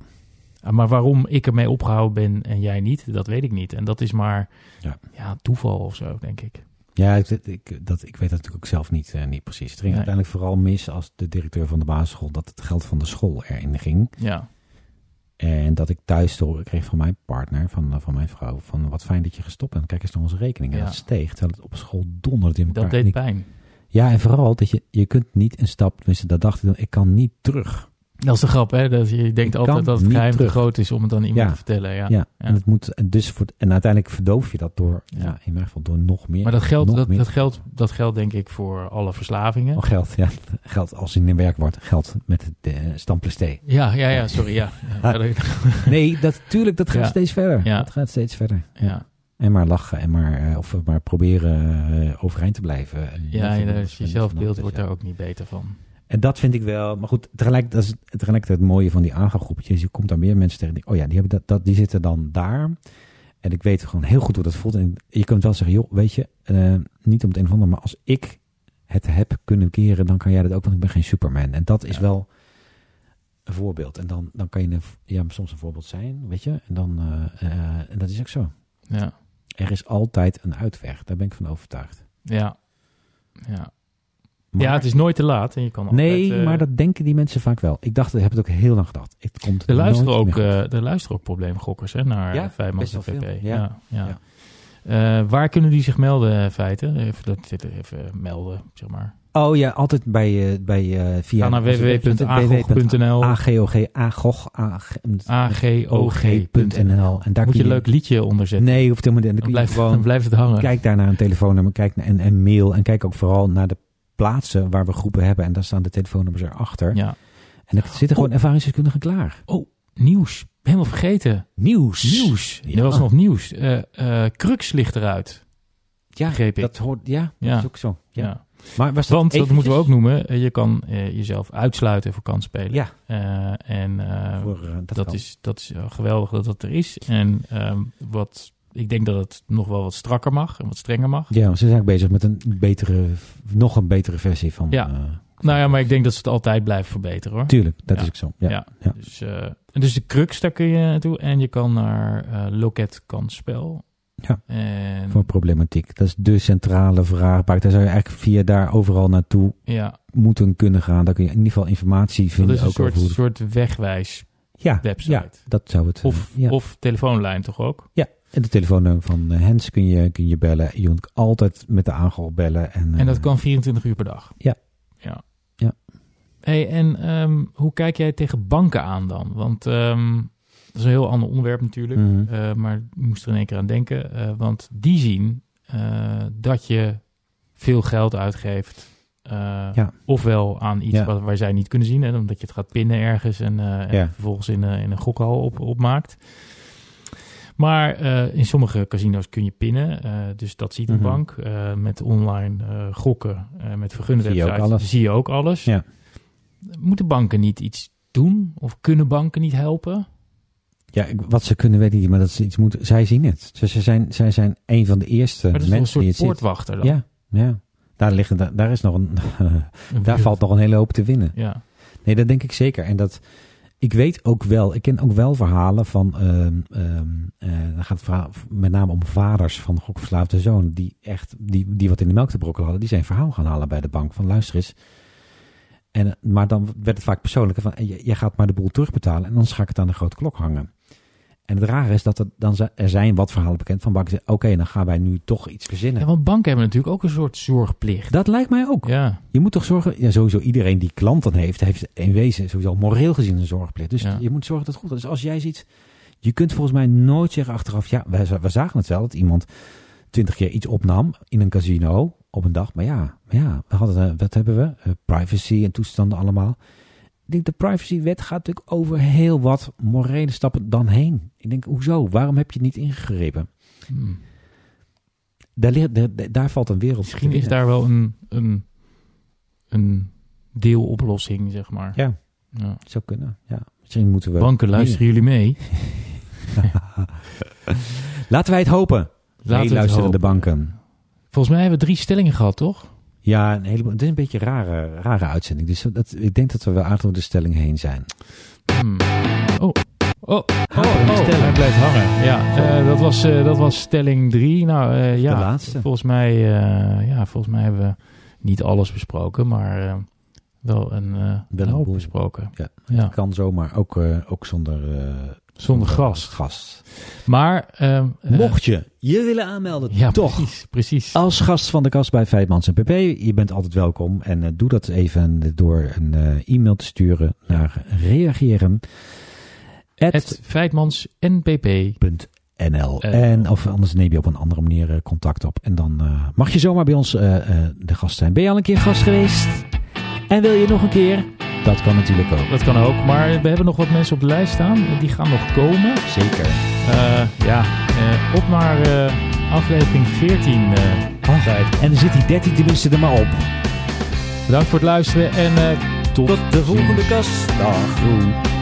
Ah, Maar waarom ik ermee opgehouden ben en jij niet, dat weet ik niet. En dat is maar Ja. ja. toeval of zo, denk ik. Ja, ik, ik, dat, ik weet dat natuurlijk ook zelf niet, eh, niet precies. Het ging Nee. uiteindelijk vooral mis als de directeur van de basisschool dat het geld van de school erin ging. Ja, En dat ik thuis horen kreeg van mijn partner, van, eh, van mijn vrouw, van wat fijn dat je gestopt bent. Kijk eens naar onze rekening. En Ja. dat steeg, terwijl het op school donderde in elkaar. dat deed pijn. Ja, en vooral dat je, je kunt niet een stap, tenminste dat dacht ik dan, ik kan niet terug. Dat is de grap, hè? Dat je denkt Ik altijd dat het geheim te groot is om het aan iemand Ja. te vertellen. Ja. Ja, en het moet, en dus voor, en uiteindelijk verdoof je dat door, ja. In mijn geval door nog meer. Maar dat geldt, dat, dat, geldt, dat geldt denk ik voor alle verslavingen. Oh, geld, ja. Geld als in een werkwoord. Geld met de uh, stamplesté. Ja, ja, ja, sorry. Ja. Nee, dat, tuurlijk, dat gaat steeds verder. Ja. Dat gaat steeds verder. ja. En maar lachen en maar, eh, of maar proberen eh, overeind te blijven. En ja, ja, dus je zelfbeeld wordt daar ook niet beter van. En dat vind ik wel, maar goed, tegelijk, dat is tegelijkertijd het mooie van die aangaangroepjes. Je komt daar meer mensen tegen die, oh ja, die, hebben dat, dat, die zitten dan daar. En ik weet gewoon heel goed hoe dat voelt. En je kunt wel zeggen, joh, weet je, eh, niet om het een of ander, maar als ik het heb kunnen keren, dan kan jij dat ook, want ik ben geen Superman. En dat is Ja. wel een voorbeeld. En dan, dan kan je een, ja, soms een voorbeeld zijn, weet je. En, dan, en dat is ook zo. Ja, Er is altijd een uitweg, daar ben ik van overtuigd. ja. ja. Maar- ja, het is nooit te laat. En je kan nee, altijd, eh, maar dat denken die mensen vaak wel. Ik dacht, ik heb het ook heel lang gedacht. Het komt Er luisteren, ook, eh, er luisteren ook probleemgokkers hè, naar Ja, Vijfmans VP. veel, Ja. ja. Ja, Eh, waar kunnen die zich melden, in feite? Even, even melden, zeg maar. Oh ja, altijd bij, eh, bij eh, via Ga naar www.agog.nl AGOG, AGOG, AG, agog.nl. En daar Moet kun je een leuk liedje onderzetten. Nee, hoeft helemaal niet. Dan dan, blijft, dan gewoon, blijft het hangen. kijk daar naar een telefoonnummer, kijk naar en, en mail. En kijk ook vooral naar de plaatsen waar we groepen hebben. En daar staan de telefoonnummers erachter. Ja. En er zitten gewoon ervaringsdeskundigen klaar. Nieuws. Helemaal vergeten. Nieuws. Nieuws. Er was nog nieuws. Eh Crux ligt eruit. Ja, begreep ik. dat hoort, ja, dat Ja. is ook zo. Ja. Maar was dat Want, dat moeten we ook noemen, eh, je kan eh, jezelf uitsluiten voor kansspelen. Ja, Eh, en voor, dat, is, dat is geweldig dat dat er is. En ehm, wat, ik denk dat het nog wel wat strakker mag en wat strenger mag. Ja, ze zijn ook bezig met een betere, nog een betere versie van. Ja. Nou ja, maar ik denk dat ze het altijd blijven verbeteren hoor. Tuurlijk, dat Ja. is ook zo. Ja. Ja. Ja. Dus, dus de crux, daar kun je naartoe. En je kan naar Loket Kansspel. Ja. En Voor problematiek. Dat is de centrale vraagbaak. Daar zou je eigenlijk via daar overal naartoe ja, moeten kunnen gaan. Daar kun je in ieder geval informatie dat vinden. is een ook soort, soort wegwijs ja, website. ja, dat zou het Of. Ja. of telefoonlijn toch ook? En de telefoonnummer van eh, Hens kun je, kun je bellen. Je kunt altijd met de aangel bellen. En, En dat eh, kan 24 uur per dag. Ja. Ja. Ja. Hey, en ehm, hoe kijk jij tegen banken aan dan? Want ehm, dat is een heel ander onderwerp natuurlijk. mhm. Eh, maar ik moest er in één keer aan denken. eh, want die zien eh, dat je veel geld uitgeeft. Ja. Ofwel aan iets Ja. wat waar zij niet kunnen zien. Hè, omdat je het gaat pinnen ergens en, en Ja. vervolgens in, een- in een gokhal op, opmaakt. Maar in sommige casino's kun je pinnen. dus dat ziet een Mhm. bank. Met online gokken, met vergunde Zie je ook websites, alles. zie je ook alles. Ja. Moeten banken niet iets doen? Of kunnen banken niet helpen? Ja, wat ze kunnen weet ik niet, maar dat ze iets moeten. Zij zien het. Dus ze zijn, zij zijn een van de eerste een mensen die het ziet. poortwachter dan? Ja, ja. Daar, liggen, daar, daar is nog een. Een daar valt nog een hele hoop te winnen. Ja. Nee, dat denk ik zeker. En dat, ik weet ook wel, ik ken ook wel verhalen van, ehm, ehm, eh, dan gaat het verhaal met name om vaders van gokverslaafde zonen, die echt, die, die wat in de melk te brokkelen hadden, die zijn verhaal gaan halen bij de bank van luister eens. En, eh, maar dan werd het vaak persoonlijker van, je, je gaat maar de boel terugbetalen en dan ga ik het aan de grote klok hangen. En het rare is dat er, dan, er zijn wat verhalen bekend van banken oké, dan gaan wij nu toch iets verzinnen. ja, want banken hebben natuurlijk ook een soort zorgplicht. Dat lijkt mij ook. Ja, Je moet toch zorgen, ja, sowieso iedereen die klanten heeft, heeft in wezen sowieso moreel gezien een zorgplicht. Dus Ja. je moet zorgen dat het goed is. Dus als jij ziet, je kunt volgens mij nooit zeggen achteraf, ja, we, we zagen het wel, dat iemand twintig keer iets opnam in een casino op een dag. Maar ja, maar ja we hadden, eh, wat hebben we? Eh, privacy en toestanden allemaal. Ik denk, de privacywet gaat natuurlijk over heel wat morele stappen dan heen. Ik denk, hoezo? Waarom heb je niet ingegrepen? Hmm. Daar, ligt- daar, daar valt een wereld Misschien is daar wel een, een, een deeloplossing, zeg maar. Ja, Ja. zou kunnen. Ja. Misschien moeten we... Banken, luisteren jullie mee? Laten wij het hopen. Laten luisterende hopen. banken. Volgens mij hebben we drie stellingen gehad, toch? Ja, een heleboel. Het is een beetje een rare, rare uitzending. Dus dat, ik denk dat we wel aardig door de stelling heen zijn. Hmm. Oh, Oh, oh, oh, hij blijft hangen. Ja, eh, dat, was, eh, dat was stelling 3. Nou eh, ja, De laatste. Volgens mij, ja, volgens mij hebben we niet alles besproken, maar wel een, Wel een hoop boel. besproken. Ja. Ja, Kan zomaar, ook, ook zonder, zonder gast. gast. Maar, ehm, eh, Mocht je je willen aanmelden, ja, toch precies, precies. als gast van de kast bij Vijfmans en PP, je bent altijd welkom. En eh, doe dat even door een eh, e-mail te sturen naar reageren. NL. Eh. En of anders neem je op een andere manier contact op. En dan mag je zomaar bij ons de gast zijn. Ben je al een keer gast geweest? En wil je nog een keer? Dat kan natuurlijk ook. Dat kan ook, maar we hebben nog wat mensen op de lijst staan. Die gaan nog komen. Zeker. Eh, ja, eh, op naar eh, aflevering 14. eh Ach, en dan zit die 13 tenminste er maar op. Bedankt voor het luisteren en tot, Tot de volgende kast. Dag. Doei.